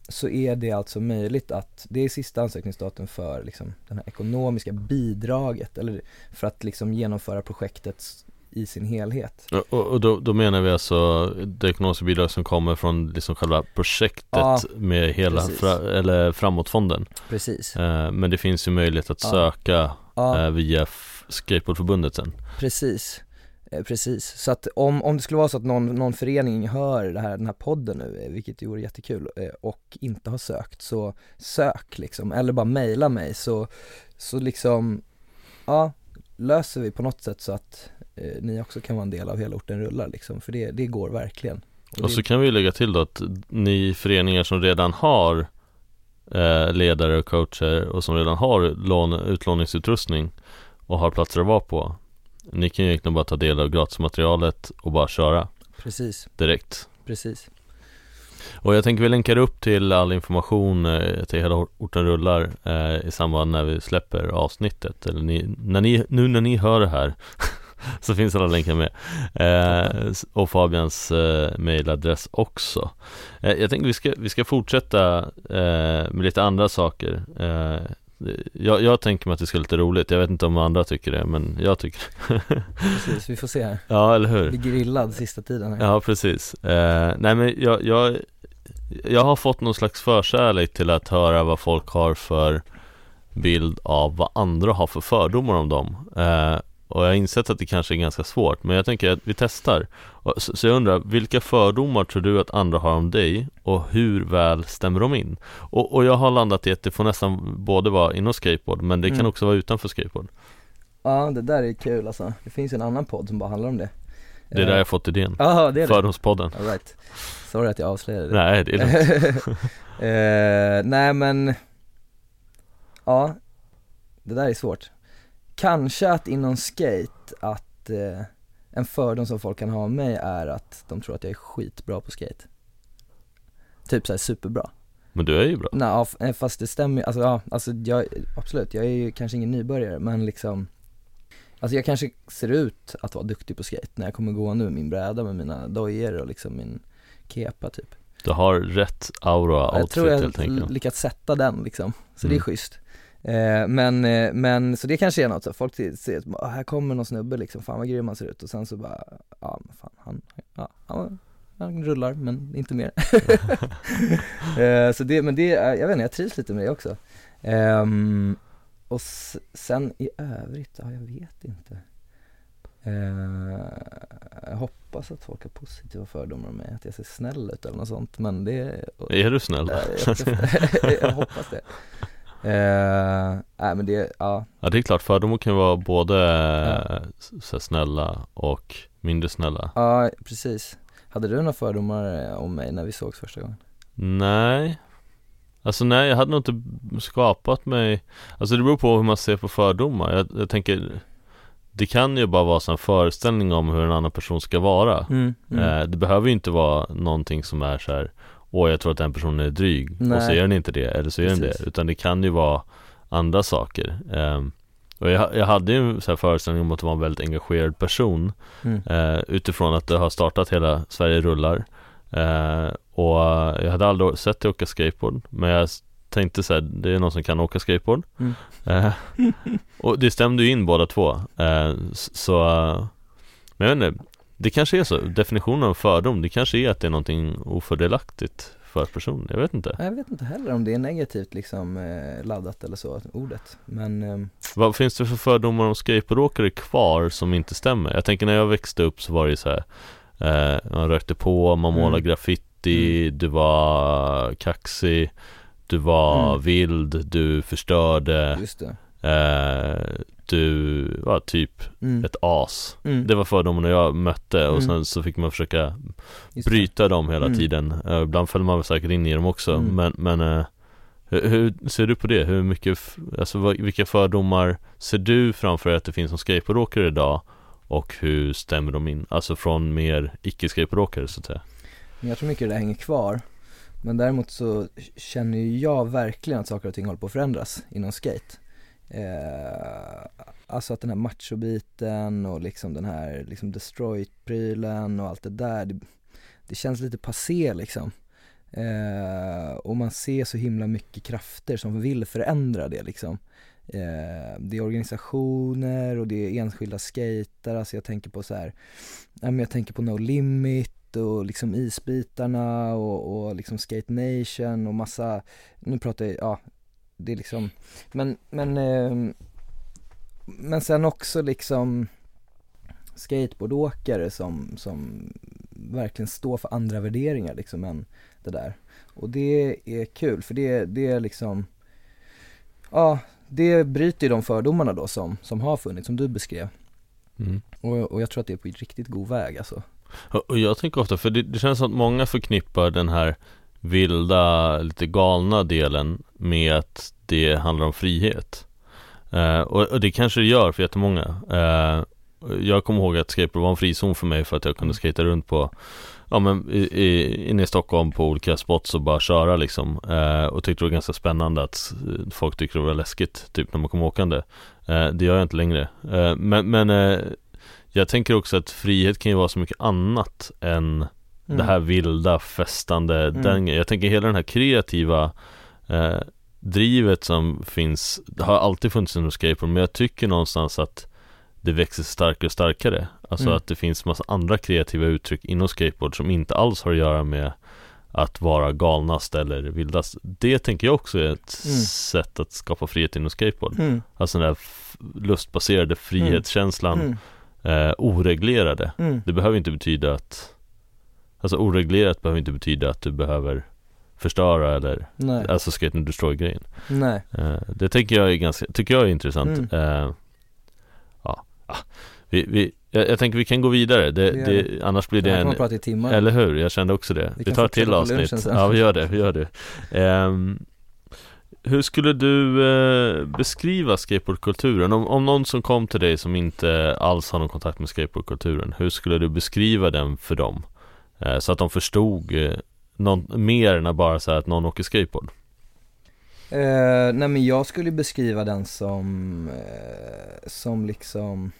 så är det alltså möjligt att, det är sista ansökningsdatum för liksom det här ekonomiska bidraget eller för att liksom genomföra projektet i sin helhet. Och, och då, då, menar vi alltså det ekonomiska bidrag som kommer från liksom själva projektet ja, med hela fra, eller framåtfonden. Precis. Eh, men det finns ju möjlighet att ja. söka ja. Eh, via Skateboardförbundet sen. Precis. Eh, precis, så att om, om det skulle vara så att någon, någon förening hör det här, den här podden nu, eh, vilket vore jättekul, eh, och inte har sökt, så sök liksom, eller bara mejla mig så, så liksom, ja, löser vi på något sätt så att eh, ni också kan vara en del av hela orten rullar liksom, för det, det går verkligen. Och, och så kan vi lägga till då att ni föreningar som redan har eh, ledare och coacher och som redan har lån, utlåningsutrustning och har platser att vara på ni kan ju egentligen bara ta del av gratismaterialet och bara köra Precis. Direkt. Precis. Och jag tänker vi länkar upp till all information eh, till hela orten rullar eh, i samband när vi släpper avsnittet. Eller ni, när ni, nu när ni hör det här så finns alla länkar med. Eh, och Fabians eh, mailadress också. Eh, Jag tänkte vi ska, vi ska fortsätta eh, med lite andra saker. Eh, jag, jag tänker mig att det ska vara lite roligt, jag vet inte om andra tycker det, men jag tycker det. Precis, vi får se. Här Ja, eller hur? Blir grillad sista tiden här. Ja, precis. Eh, Nej men jag, jag, jag har fått någon slags förkärlek till att höra vad folk har för bild av vad andra har för fördomar om dem. Eh, och jag har insett att det kanske är ganska svårt Men jag tänker att vi testar. Så jag undrar, vilka fördomar tror du att andra har om dig? Och hur väl stämmer de in? Och, och jag har landat i att det får nästan både vara inom skateboard Men det kan mm. också vara utanför skateboard. Ja det där är kul alltså. Det finns en annan podd som bara handlar om det. Det är där jag fått idén. Jaha det är det. Fördomspodden. All right. Sorry att jag avslöjade det. Nej det är lugnt. Uh, Nej men Ja Det där är svårt Kanske att inom skate, att eh, en fördom som folk kan ha om mig är att de tror att jag är skitbra på skate. Typ såhär superbra. Men du är ju bra. Nej, ja, fast det stämmer alltså ja, alltså jag, absolut, jag är ju kanske ingen nybörjare men liksom Alltså jag kanske ser ut att vara duktig på skate när jag kommer gå nu med min bräda med mina dojor och liksom min kepa typ. Du har rätt aura outfit Jag tror jag har lyckats sätta den liksom, så mm. det är mm. schysst Eh, men, eh, men så det kanske är något så, folk ser att ah, här kommer någon snubbe liksom, fan vad grym han ser ut. Och sen så bara, ja men fan han, ja, han, han rullar men inte mer. Eh, Så det, men det, jag vet inte, jag trivs lite med det också. Ehm, Och sen i övrigt, ja jag vet inte. Jag hoppas att folk har positiva fördomar om mig, att jag ser snäll ut eller något sånt men det Är du snäll? jag, jag, jag hoppas det Eh, nej men det, ja. Ja det är klart, fördomar kan vara både ja. så snälla och mindre snälla. Ja precis. Hade du några fördomar eh, om mig när vi sågs första gången? Nej. Alltså nej, jag hade nog inte skapat mig. Alltså det beror på hur man ser på fördomar. Jag, jag tänker Det kan ju bara vara en föreställning om hur en annan person ska vara. Mm, mm. Eh, Det behöver ju inte vara någonting som är så här Åh jag tror att den personen är dryg. Nej. och så är den inte det eller så är den det. Utan det kan ju vara andra saker. Um, och jag, jag hade ju en så här föreställning om att vara en väldigt engagerad person mm. uh, Utifrån att det har startat hela Sverige rullar. Uh, Och jag hade aldrig sett dig åka skateboard Men jag tänkte så här, det är någon som kan åka skateboard. Mm. eh, Och det stämde ju in båda två. Så, men jag vet inte Det kanske är så, definitionen av fördom Det kanske är att det är någonting ofördelaktigt för personen, jag vet inte Jag vet inte heller om det är negativt liksom eh, laddat eller så, ordet. Men ehm, Vad finns det för fördomar om skateboardåkare kvar som inte stämmer? Jag tänker när jag växte upp så var det ju så här eh, Man rökte på, man Mm. målade graffiti, du var kaxig Du var Mm. vild, du förstörde just det. Eh, Du var typ Mm. ett as Mm. Det var fördomarna jag mötte och Mm. sen så fick man försöka det. bryta dem hela Mm. tiden eh, Ibland föll man väl säkert in i dem också Mm. men, men eh, hur, hur ser du på det? Hur mycket, alltså vad, vilka fördomar ser du framför dig att det finns som skateboardåkare idag? Och hur stämmer de in? Alltså från mer icke-skateboardåkare så att säga jag tror mycket det där hänger kvar. Men däremot så känner ju jag verkligen att saker och ting håller på att förändras inom skate. Eh, alltså att den här machobiten och liksom den här liksom destroyed-prylen och allt det där, det, det känns lite passé liksom. Eh, och man ser så himla mycket krafter som vill förändra det liksom. Eh, det är organisationer och det är enskilda skater, alltså jag tänker på så här, jag tänker på No Limit och liksom isbitarna och, och liksom Skate Nation och massa, nu pratar jag, ja, det är liksom, men, men, eh, men sen också liksom skateboardåkare som, som verkligen står för andra värderingar liksom än det där. Och det är kul för det, det är liksom, ja, det bryter ju de fördomarna då som, som har funnits, som du beskrev. mm. Och, och jag tror att det är på riktigt god väg alltså. Och jag tänker ofta, för det, det känns som att många förknippar den här vilda, lite galna delen med att det handlar om frihet. Eh, och, och det kanske det gör för jättemånga. Eh, jag kommer ihåg att skateboard var en frizon för mig för att jag kunde skata runt på Ja men i, i, inne i Stockholm på olika spots och bara köra liksom eh, Och tyckte det var ganska spännande att folk tyckte det var läskigt typ när man kom åkande eh, Det gör jag inte längre eh, Men, men eh, jag tänker också att frihet kan ju vara så mycket annat än det här vilda, festande, Mm. den, jag tänker hela den här kreativa eh, drivet som finns, det har alltid funnits inom skateboard men jag tycker någonstans att det växer starkare och starkare Alltså Mm. att det finns massa andra kreativa uttryck inom skateboard som inte alls har att göra med att vara galnast eller vildast Det tänker jag också är ett Mm. sätt att skapa frihet inom skateboard Mm. Alltså den där lustbaserade frihetskänslan Mm. eh, oreglerade Mm. det behöver inte betyda att Alltså oreglerat behöver inte betyda att du behöver förstöra eller Nej, Alltså skate and destroy grejen nej. eh, Det tänker jag är ganska, tycker jag är intressant Mm. eh, Ja, vi, vi, jag, jag tänker vi kan gå vidare, det, Det det, annars blir Det en prata i timmar. Eller hur? Jag kände också det Vi Vi, tar ett till avsnitt. Ja vi gör det, vi gör det Ehm, Hur skulle du eh, beskriva skateboardkulturen? Om, om någon som kom till dig som inte alls har någon kontakt med skateboardkulturen Hur skulle du beskriva den för dem? Eh, så att de förstod eh, någon, mer än att bara säga att någon åker skateboard Eh, nej men jag skulle beskriva den som, eh, som liksom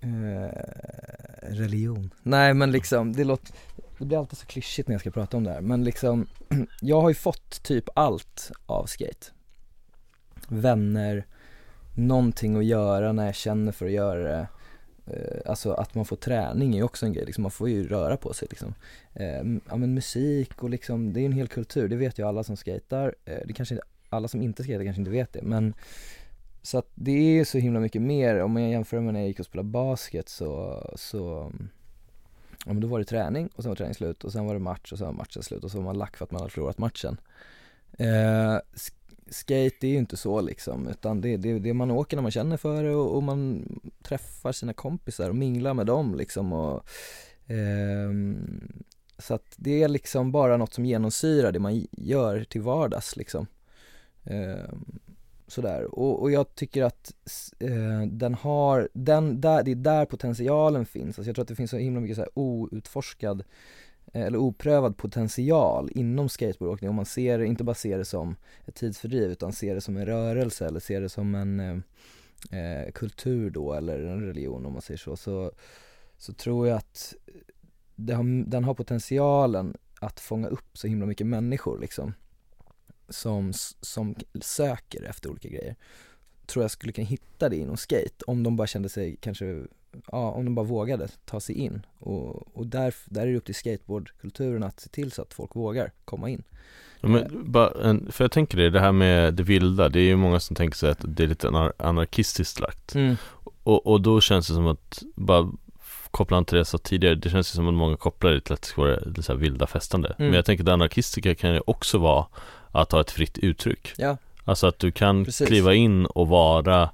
eh, religion. Nej men liksom, det låter, det blir alltid så klyschigt när jag ska prata om det här, men liksom, jag har ju fått typ allt av skate. Vänner, någonting att göra när jag känner för att göra det. Eh, alltså att man får träning är ju också en grej, liksom, man får ju röra på sig liksom. Eh, ja men musik och liksom, det är en hel kultur, det vet ju alla som skejtar. Eh, det kanske inte, alla som inte skejtar kanske inte vet det, men så att det är så himla mycket mer, om jag jämför med när jag gick och spelade basket så, så Ja men då var det träning och sen var träning slut och sen var det match och sen var matchen slut och så var man lack för att man hade förlorat matchen eh, Skate är ju inte så liksom, utan det är det, det man åker när man känner för det och, och man träffar sina kompisar och minglar med dem liksom och ehm, Så att det är liksom bara något som genomsyrar det man gör till vardags liksom. Ehm, Sådär, och, och jag tycker att eh, den har, den, där, det är där potentialen finns, alltså jag tror att det finns så himla mycket så här outforskad eh, eller oprövad potential inom skateboardåkning om man ser det, inte bara ser det som ett tidsfördriv utan ser det som en rörelse eller ser det som en eh, eh, kultur då eller en religion om man säger så, så, så tror jag att det har, den har potentialen att fånga upp så himla mycket människor liksom som, som söker efter olika grejer. Tror jag skulle kunna hitta det inom skate om de bara kände sig kanske, ja om de bara vågade ta sig in och, och där, där är det upp till skateboardkulturen att se till så att folk vågar komma in Ja, men, för jag tänker det, det här med det vilda, det är ju många som tänker sig att det är lite anar anarkistiskt lagt mm. och, och då känns det som att, bara koppla till det jag sa tidigare, det känns ju som att många kopplar det till att det ska vara det så vilda festande Mm. Men jag tänker att det anarkistiska kan ju också vara att ha ett fritt uttryck Ja, Alltså att du kan Precis. kliva in och vara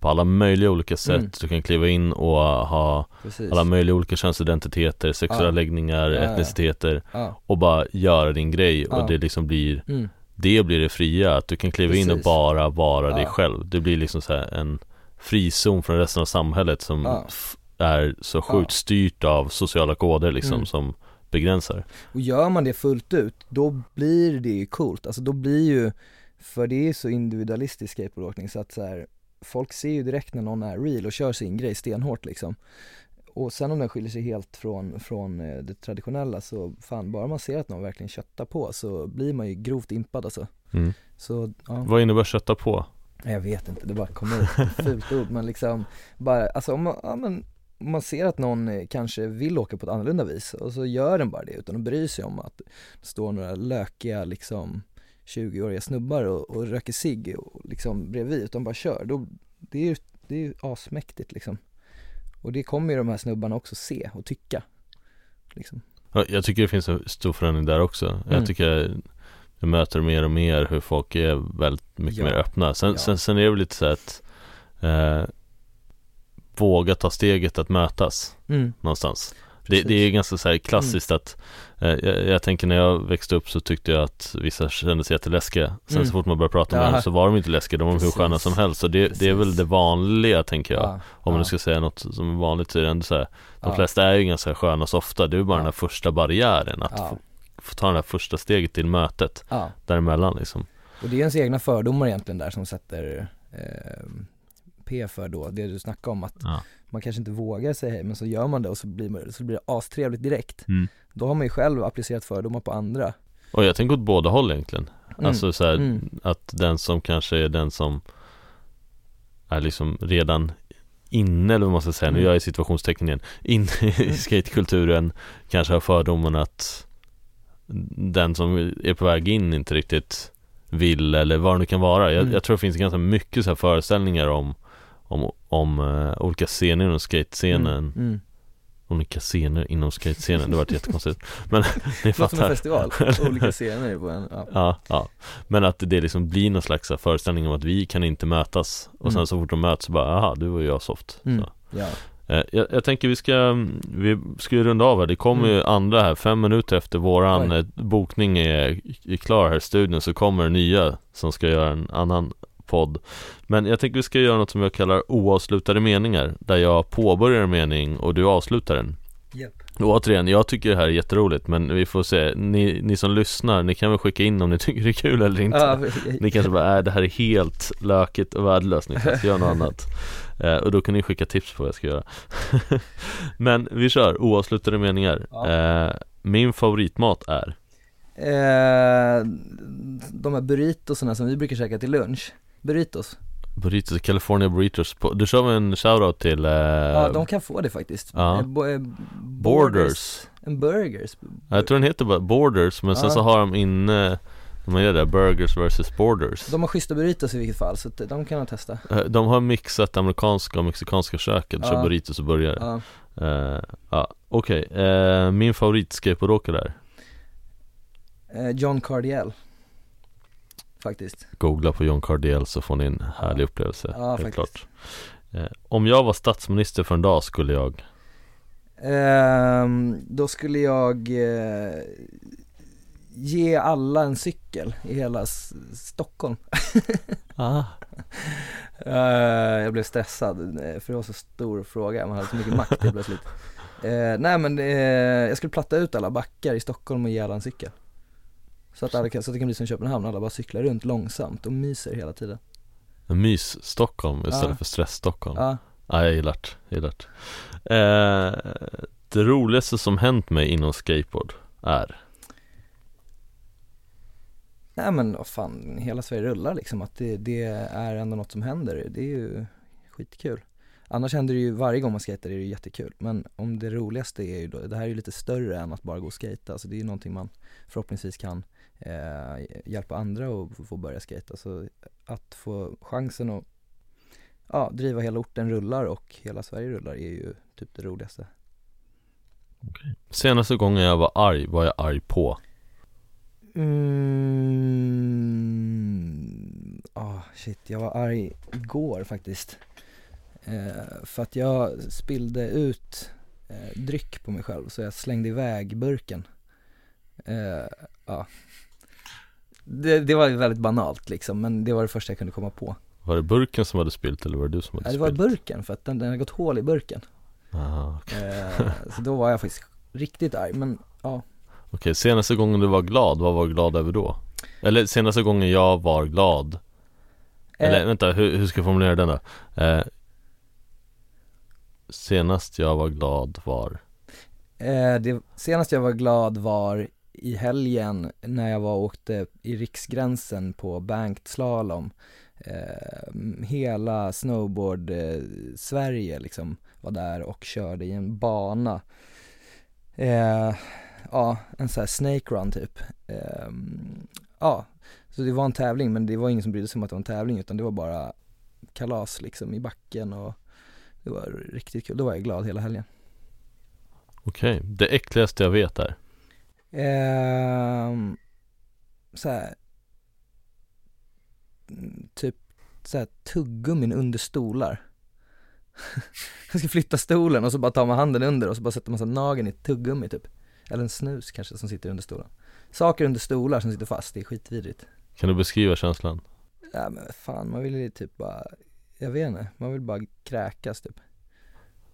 på alla möjliga olika sätt Mm. Du kan kliva in och ha precis alla möjliga olika könsidentiteter, sexuella Ja. läggningar, ja. etniciteter Ja, och bara göra din grej och det liksom blir mm. Det blir det fria, att du kan kliva in och Precis. bara vara dig själv Det blir liksom så en frizon från resten av samhället som är så sjukt styrt av sociala koder liksom Mm. som begränsar Och gör man det fullt ut, då blir det ju coolt, alltså då blir ju, för det är så individualistisk skateboardåkning så att så här, folk ser ju direkt när någon är real och kör sin grej stenhårt liksom och sen om den skiljer sig helt från, från eh, det traditionella så fan, bara man ser att någon verkligen köttar på så blir man ju grovt impad alltså mm. Så, ja, Vad innebär kötta på? Jag vet inte, det bara kommer ut fult ord men liksom bara, alltså om man, ja, men, om man ser att någon eh, kanske vill åka på ett annorlunda vis och så gör den bara det utan att bry sig om att det står några lökiga liksom 20-åriga snubbar och, och röker cigg och liksom bredvid utan bara kör, då, det är ju, det är ju asmäktigt liksom och det kommer ju de här snubbarna också se och tycka liksom. Ja, Jag tycker det finns en stor förändring där också Mm. Jag tycker jag, jag möter mer och mer hur folk är väldigt mycket Ja. mer öppna Sen, Ja. sen, sen är det väl lite så att eh, Våga ta steget att mötas Mm, någonstans det, det är ganska så klassiskt att eh, jag, jag tänker när jag växte upp så tyckte jag att vissa kände sig jätteläskiga. Sen Mm. så fort man började prata med Ja. dem så var de inte läskiga, de var hur Precis. sköna som helst. Så det, det är väl det vanliga tänker jag. Ja, Om man nu ska säga något som är vanligt så är det ändå så här, De flesta är ju ganska sköna så ofta, det är bara den här första barriären att få, få ta det här första steget till mötet ja. däremellan liksom. Och det är ens egna fördomar egentligen där som sätter eh, För då, det du snackade om att Ja. man kanske inte vågar säga hej men så gör man det och så blir, man, så blir det astrevligt direkt. Mm. Då har man ju själv applicerat fördomar på andra. Och jag tänker åt båda håll egentligen Mm. Alltså så här, Mm. att den som kanske är den som är liksom redan inne eller vad man ska säga, nu Mm. gör jag situationstecken igen Inne i skatekulturen kanske har fördomen att den som är på väg in inte riktigt vill eller vad det nu kan vara Jag, Mm. jag tror det finns ganska mycket så föreställningar om om, om eh, olika scener inom skatescenen Mm. Mm. Olika scener inom skatescenen, det vart jättekonstigt Men ni låter som en fattar festival, olika scener på en, ja. Ja, ja. Men att det liksom blir någon slags här föreställning om att vi kan inte mötas Och sen Mm. så fort de möts så bara, aha, du och jag soft Mm. så. ja. Eh, jag, jag tänker vi ska, vi ska ju runda av här Det kommer ju andra här, fem minuter efter våran Mm. Oj. eh, bokning är, är klar här i studion Så kommer nya som ska göra en annan podd. Men jag tänker vi ska göra något som jag kallar oavslutade meningar Där jag påbörjar en mening och du avslutar den. Japp. och återigen, jag tycker det här är jätteroligt men vi får se, ni, ni som lyssnar, ni kan väl skicka in om ni tycker det är kul eller inte. Ni kanske bara, äh, det här är helt lökigt och värdelöst Niklas, gör något annat. Eh, Och då kan ni skicka tips på vad jag ska göra. Men vi kör, oavslutade meningar. Eh, Min favoritmat är? Eh, de här burritosarna som vi brukar käka till lunch, burritos, Burritos, California Burritos Du kör en shoutout till eh, ja de kan få det faktiskt. ja. Eh, eh, Borders En burgers. Jag tror den heter bara Borders men sen Ja. så har de inne De gör det, Burgers vs Borders De har schyssta burritos i vilket fall, så att de kan man testa. Eh, De har mixat amerikanska och mexikanska köket, Ja. kör burritos och burgare Ja. Eh, Ja, okej, Eh, min favorit skateboardåkare är Eh, John Cardiel Faktiskt. Googla på John Cardiel så får ni en härlig upplevelse, Ja, helt faktiskt. klart. Eh, Om jag var statsminister för en dag skulle jag? Ehm, Då skulle jag eh, ge alla en cykel i hela S- Stockholm. Ah. Eh, Jag blev stressad. Eh, för det var så stor fråga, man hade så mycket makt helt plötsligt. Eh, Nej men eh, jag skulle platta ut alla backar i Stockholm och ge alla en cykel så att, alla så att det kan bli som Köpenhamn, alla bara cyklar runt långsamt och myser hela tiden. Mys Stockholm istället Ja. för stress Stockholm Ja, Ja, jag gillar det, gillar det. Eh, Det roligaste som hänt mig inom skateboard är? Nej men vad fan, hela Sverige rullar liksom, att det, det är ändå något som händer, det är ju skitkul. Annars händer det ju, varje gång man skejtar är det jättekul, men om det roligaste är ju då, det här är ju lite större än att bara gå och skejta, så det är ju någonting man förhoppningsvis kan eh, hjälpa andra att få börja skejta, så att få chansen att ja, driva hela orten rullar och hela Sverige rullar är ju typ det roligaste. Okay. Senaste gången jag var arg, var jag arg på? Mm, oh, shit, jag var arg igår faktiskt. Eh, för att jag spillde ut eh, dryck på mig själv så jag slängde iväg burken. Eh, ja. Det, det var väldigt banalt liksom men det var det första jag kunde komma på. Var det burken som hade spilt eller var det du som hade spilt? det var burken för att den, den hade gått hål i burken. Aha, okay. eh, så då var jag faktiskt riktigt arg men ja. Okej, senaste gången du var glad, vad var du glad över då? Eller senaste gången jag var glad Eller vänta, hur, hur ska jag formulera den då? Eh, senast jag var glad var? Eh, det, senast jag var glad var i helgen när jag var och åkte i riksgränsen på banked slalom eh, Hela snowboard eh, Sverige liksom var där och körde i en bana eh, Ja, en sån här snake run typ ehm, Ja, så det var en tävling men det var ingen som brydde sig om att det var en tävling utan det var bara kalas liksom i backen och det var riktigt kul, då var jag glad hela helgen Okej, okay. det äckligaste jag vet är? Eh, så här, typ så här tuggummin under stolar. Jag ska flytta stolen och så bara tar man handen under och så bara sätter man så nageln i tuggummi typ. Eller en snus kanske som sitter under stolen. Saker under stolar som sitter fast, det är skitvidrigt. Kan du beskriva känslan? Ja men fan, man vill ju typ bara, jag vet inte, man vill bara kräkas typ.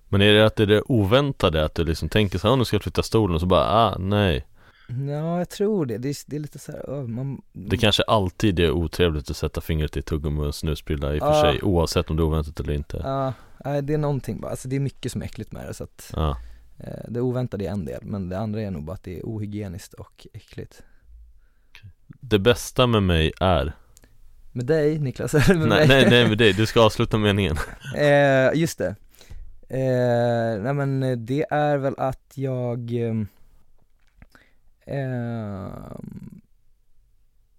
Men är det att det är det oväntade, att du liksom tänker så här, nu ska jag flytta stolen och så bara, ah nej Ja, jag tror det. Det är, det är lite så här, man... Det kanske alltid är otrevligt att sätta fingret i tuggummi och snusprilla i och för sig oavsett om det är oväntat eller inte. Ja, nej, det är någonting bara, alltså det är mycket som är äckligt med det så att Ja, eh, Det oväntade är en del, men det andra är nog bara att det är ohygieniskt och äckligt. Det bästa med mig är? Med dig Niklas, eller med Nej, mig? nej, nej med dig, du ska avsluta meningen. Eh, just det. Eh, nej men eh, det är väl att jag ehm,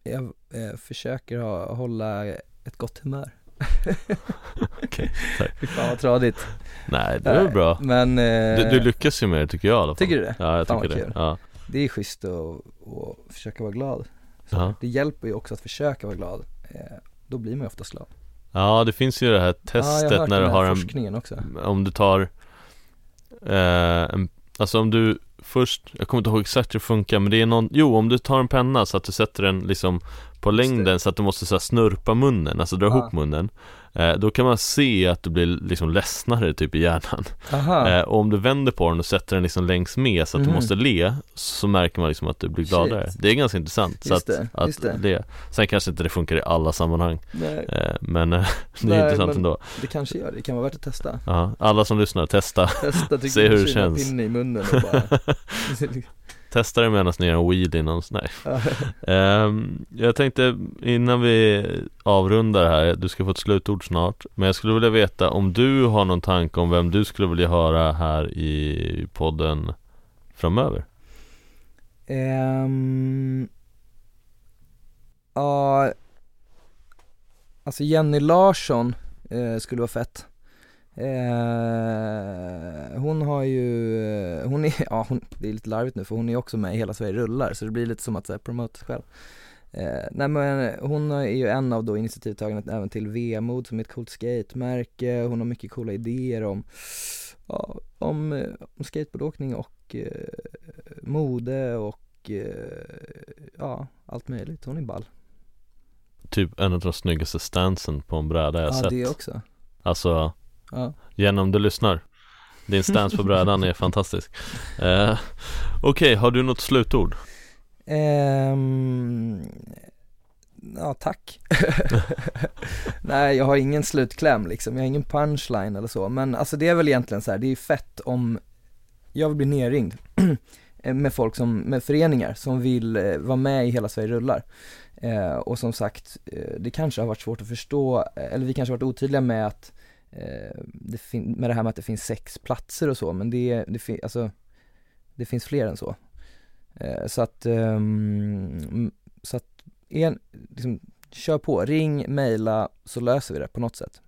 Jag eh, försöker ha, hålla ett gott humör Okej, tack. Fy fan vad tradigt Nej, det var bra Men eh, du, du lyckas ju med det tycker jag i alla fall Tycker du det? Ja, jag Fan, tycker det kul. ja. Det är schysst att, att försöka vara glad Ja. Det hjälper ju också att försöka vara glad eh, Då blir man ju oftast glad ja, det finns ju det här Ja, testet hört när du har en också Om du tar eh, en, Alltså om du först, jag kommer inte ihåg exakt hur det funkar men det är någon, jo om du tar en penna så att du sätter den liksom på längden så att du måste så snurpa munnen, alltså dra Ja. ihop munnen. Eh, Då kan man se att du blir liksom ledsnare typ i hjärnan. Eh, Och om du vänder på den och sätter den liksom längs med så att Mhm. du måste le Så märker man liksom att du blir Shit. gladare. Det är ganska intressant så att, det, att det. le. Sen kanske inte det funkar i alla sammanhang eh, Men eh, det är Nej, intressant ändå. det kanske gör det, det kan vara värt att testa. Ja, alla som lyssnar, testa. Testa, Se hur det känns. pinne i munnen och bara Testa det medan ni gör en innan, nej um, Jag tänkte innan vi avrundar här, du ska få ett slutord snart Men jag skulle vilja veta om du har någon tanke om vem du skulle vilja höra här i podden framöver? Um, Ja, alltså Jenny Larsson eh, skulle vara fett eh, är, ja hon, det är lite larvigt nu för hon är också med i Hela Sverige rullar så det blir lite som att här, promota sig själv eh, Nej men hon är ju en av då initiativtagarna även till Vemod som är ett coolt skatemärke, hon har mycket coola idéer om, ja, om, om skateboardåkning och eh, mode och eh, ja, allt möjligt. Hon är ball. Typ en av de snyggaste stansen på en bräda jag Ja, sett det också. Alltså, Ja. Jenny om du lyssnar din stance på brädan är fantastisk eh, Okej, har du något slutord? Um, ja, tack. Nej, jag har ingen slutkläm liksom. Jag har ingen punchline eller så. Men alltså det är väl egentligen så här, det är ju fett om jag vill bli nerringd. med folk som, med föreningar som vill eh, vara med i Hela Sverige rullar. Eh, och som sagt, eh, det kanske har varit svårt att förstå, eller vi kanske har varit otydliga med att Eh, det med det här med att det finns sex platser och så, men det, det, fin alltså, det finns fler än så. Eh, så att, ehm, så att en, liksom, kör på, ring, mejla så löser vi det på något sätt.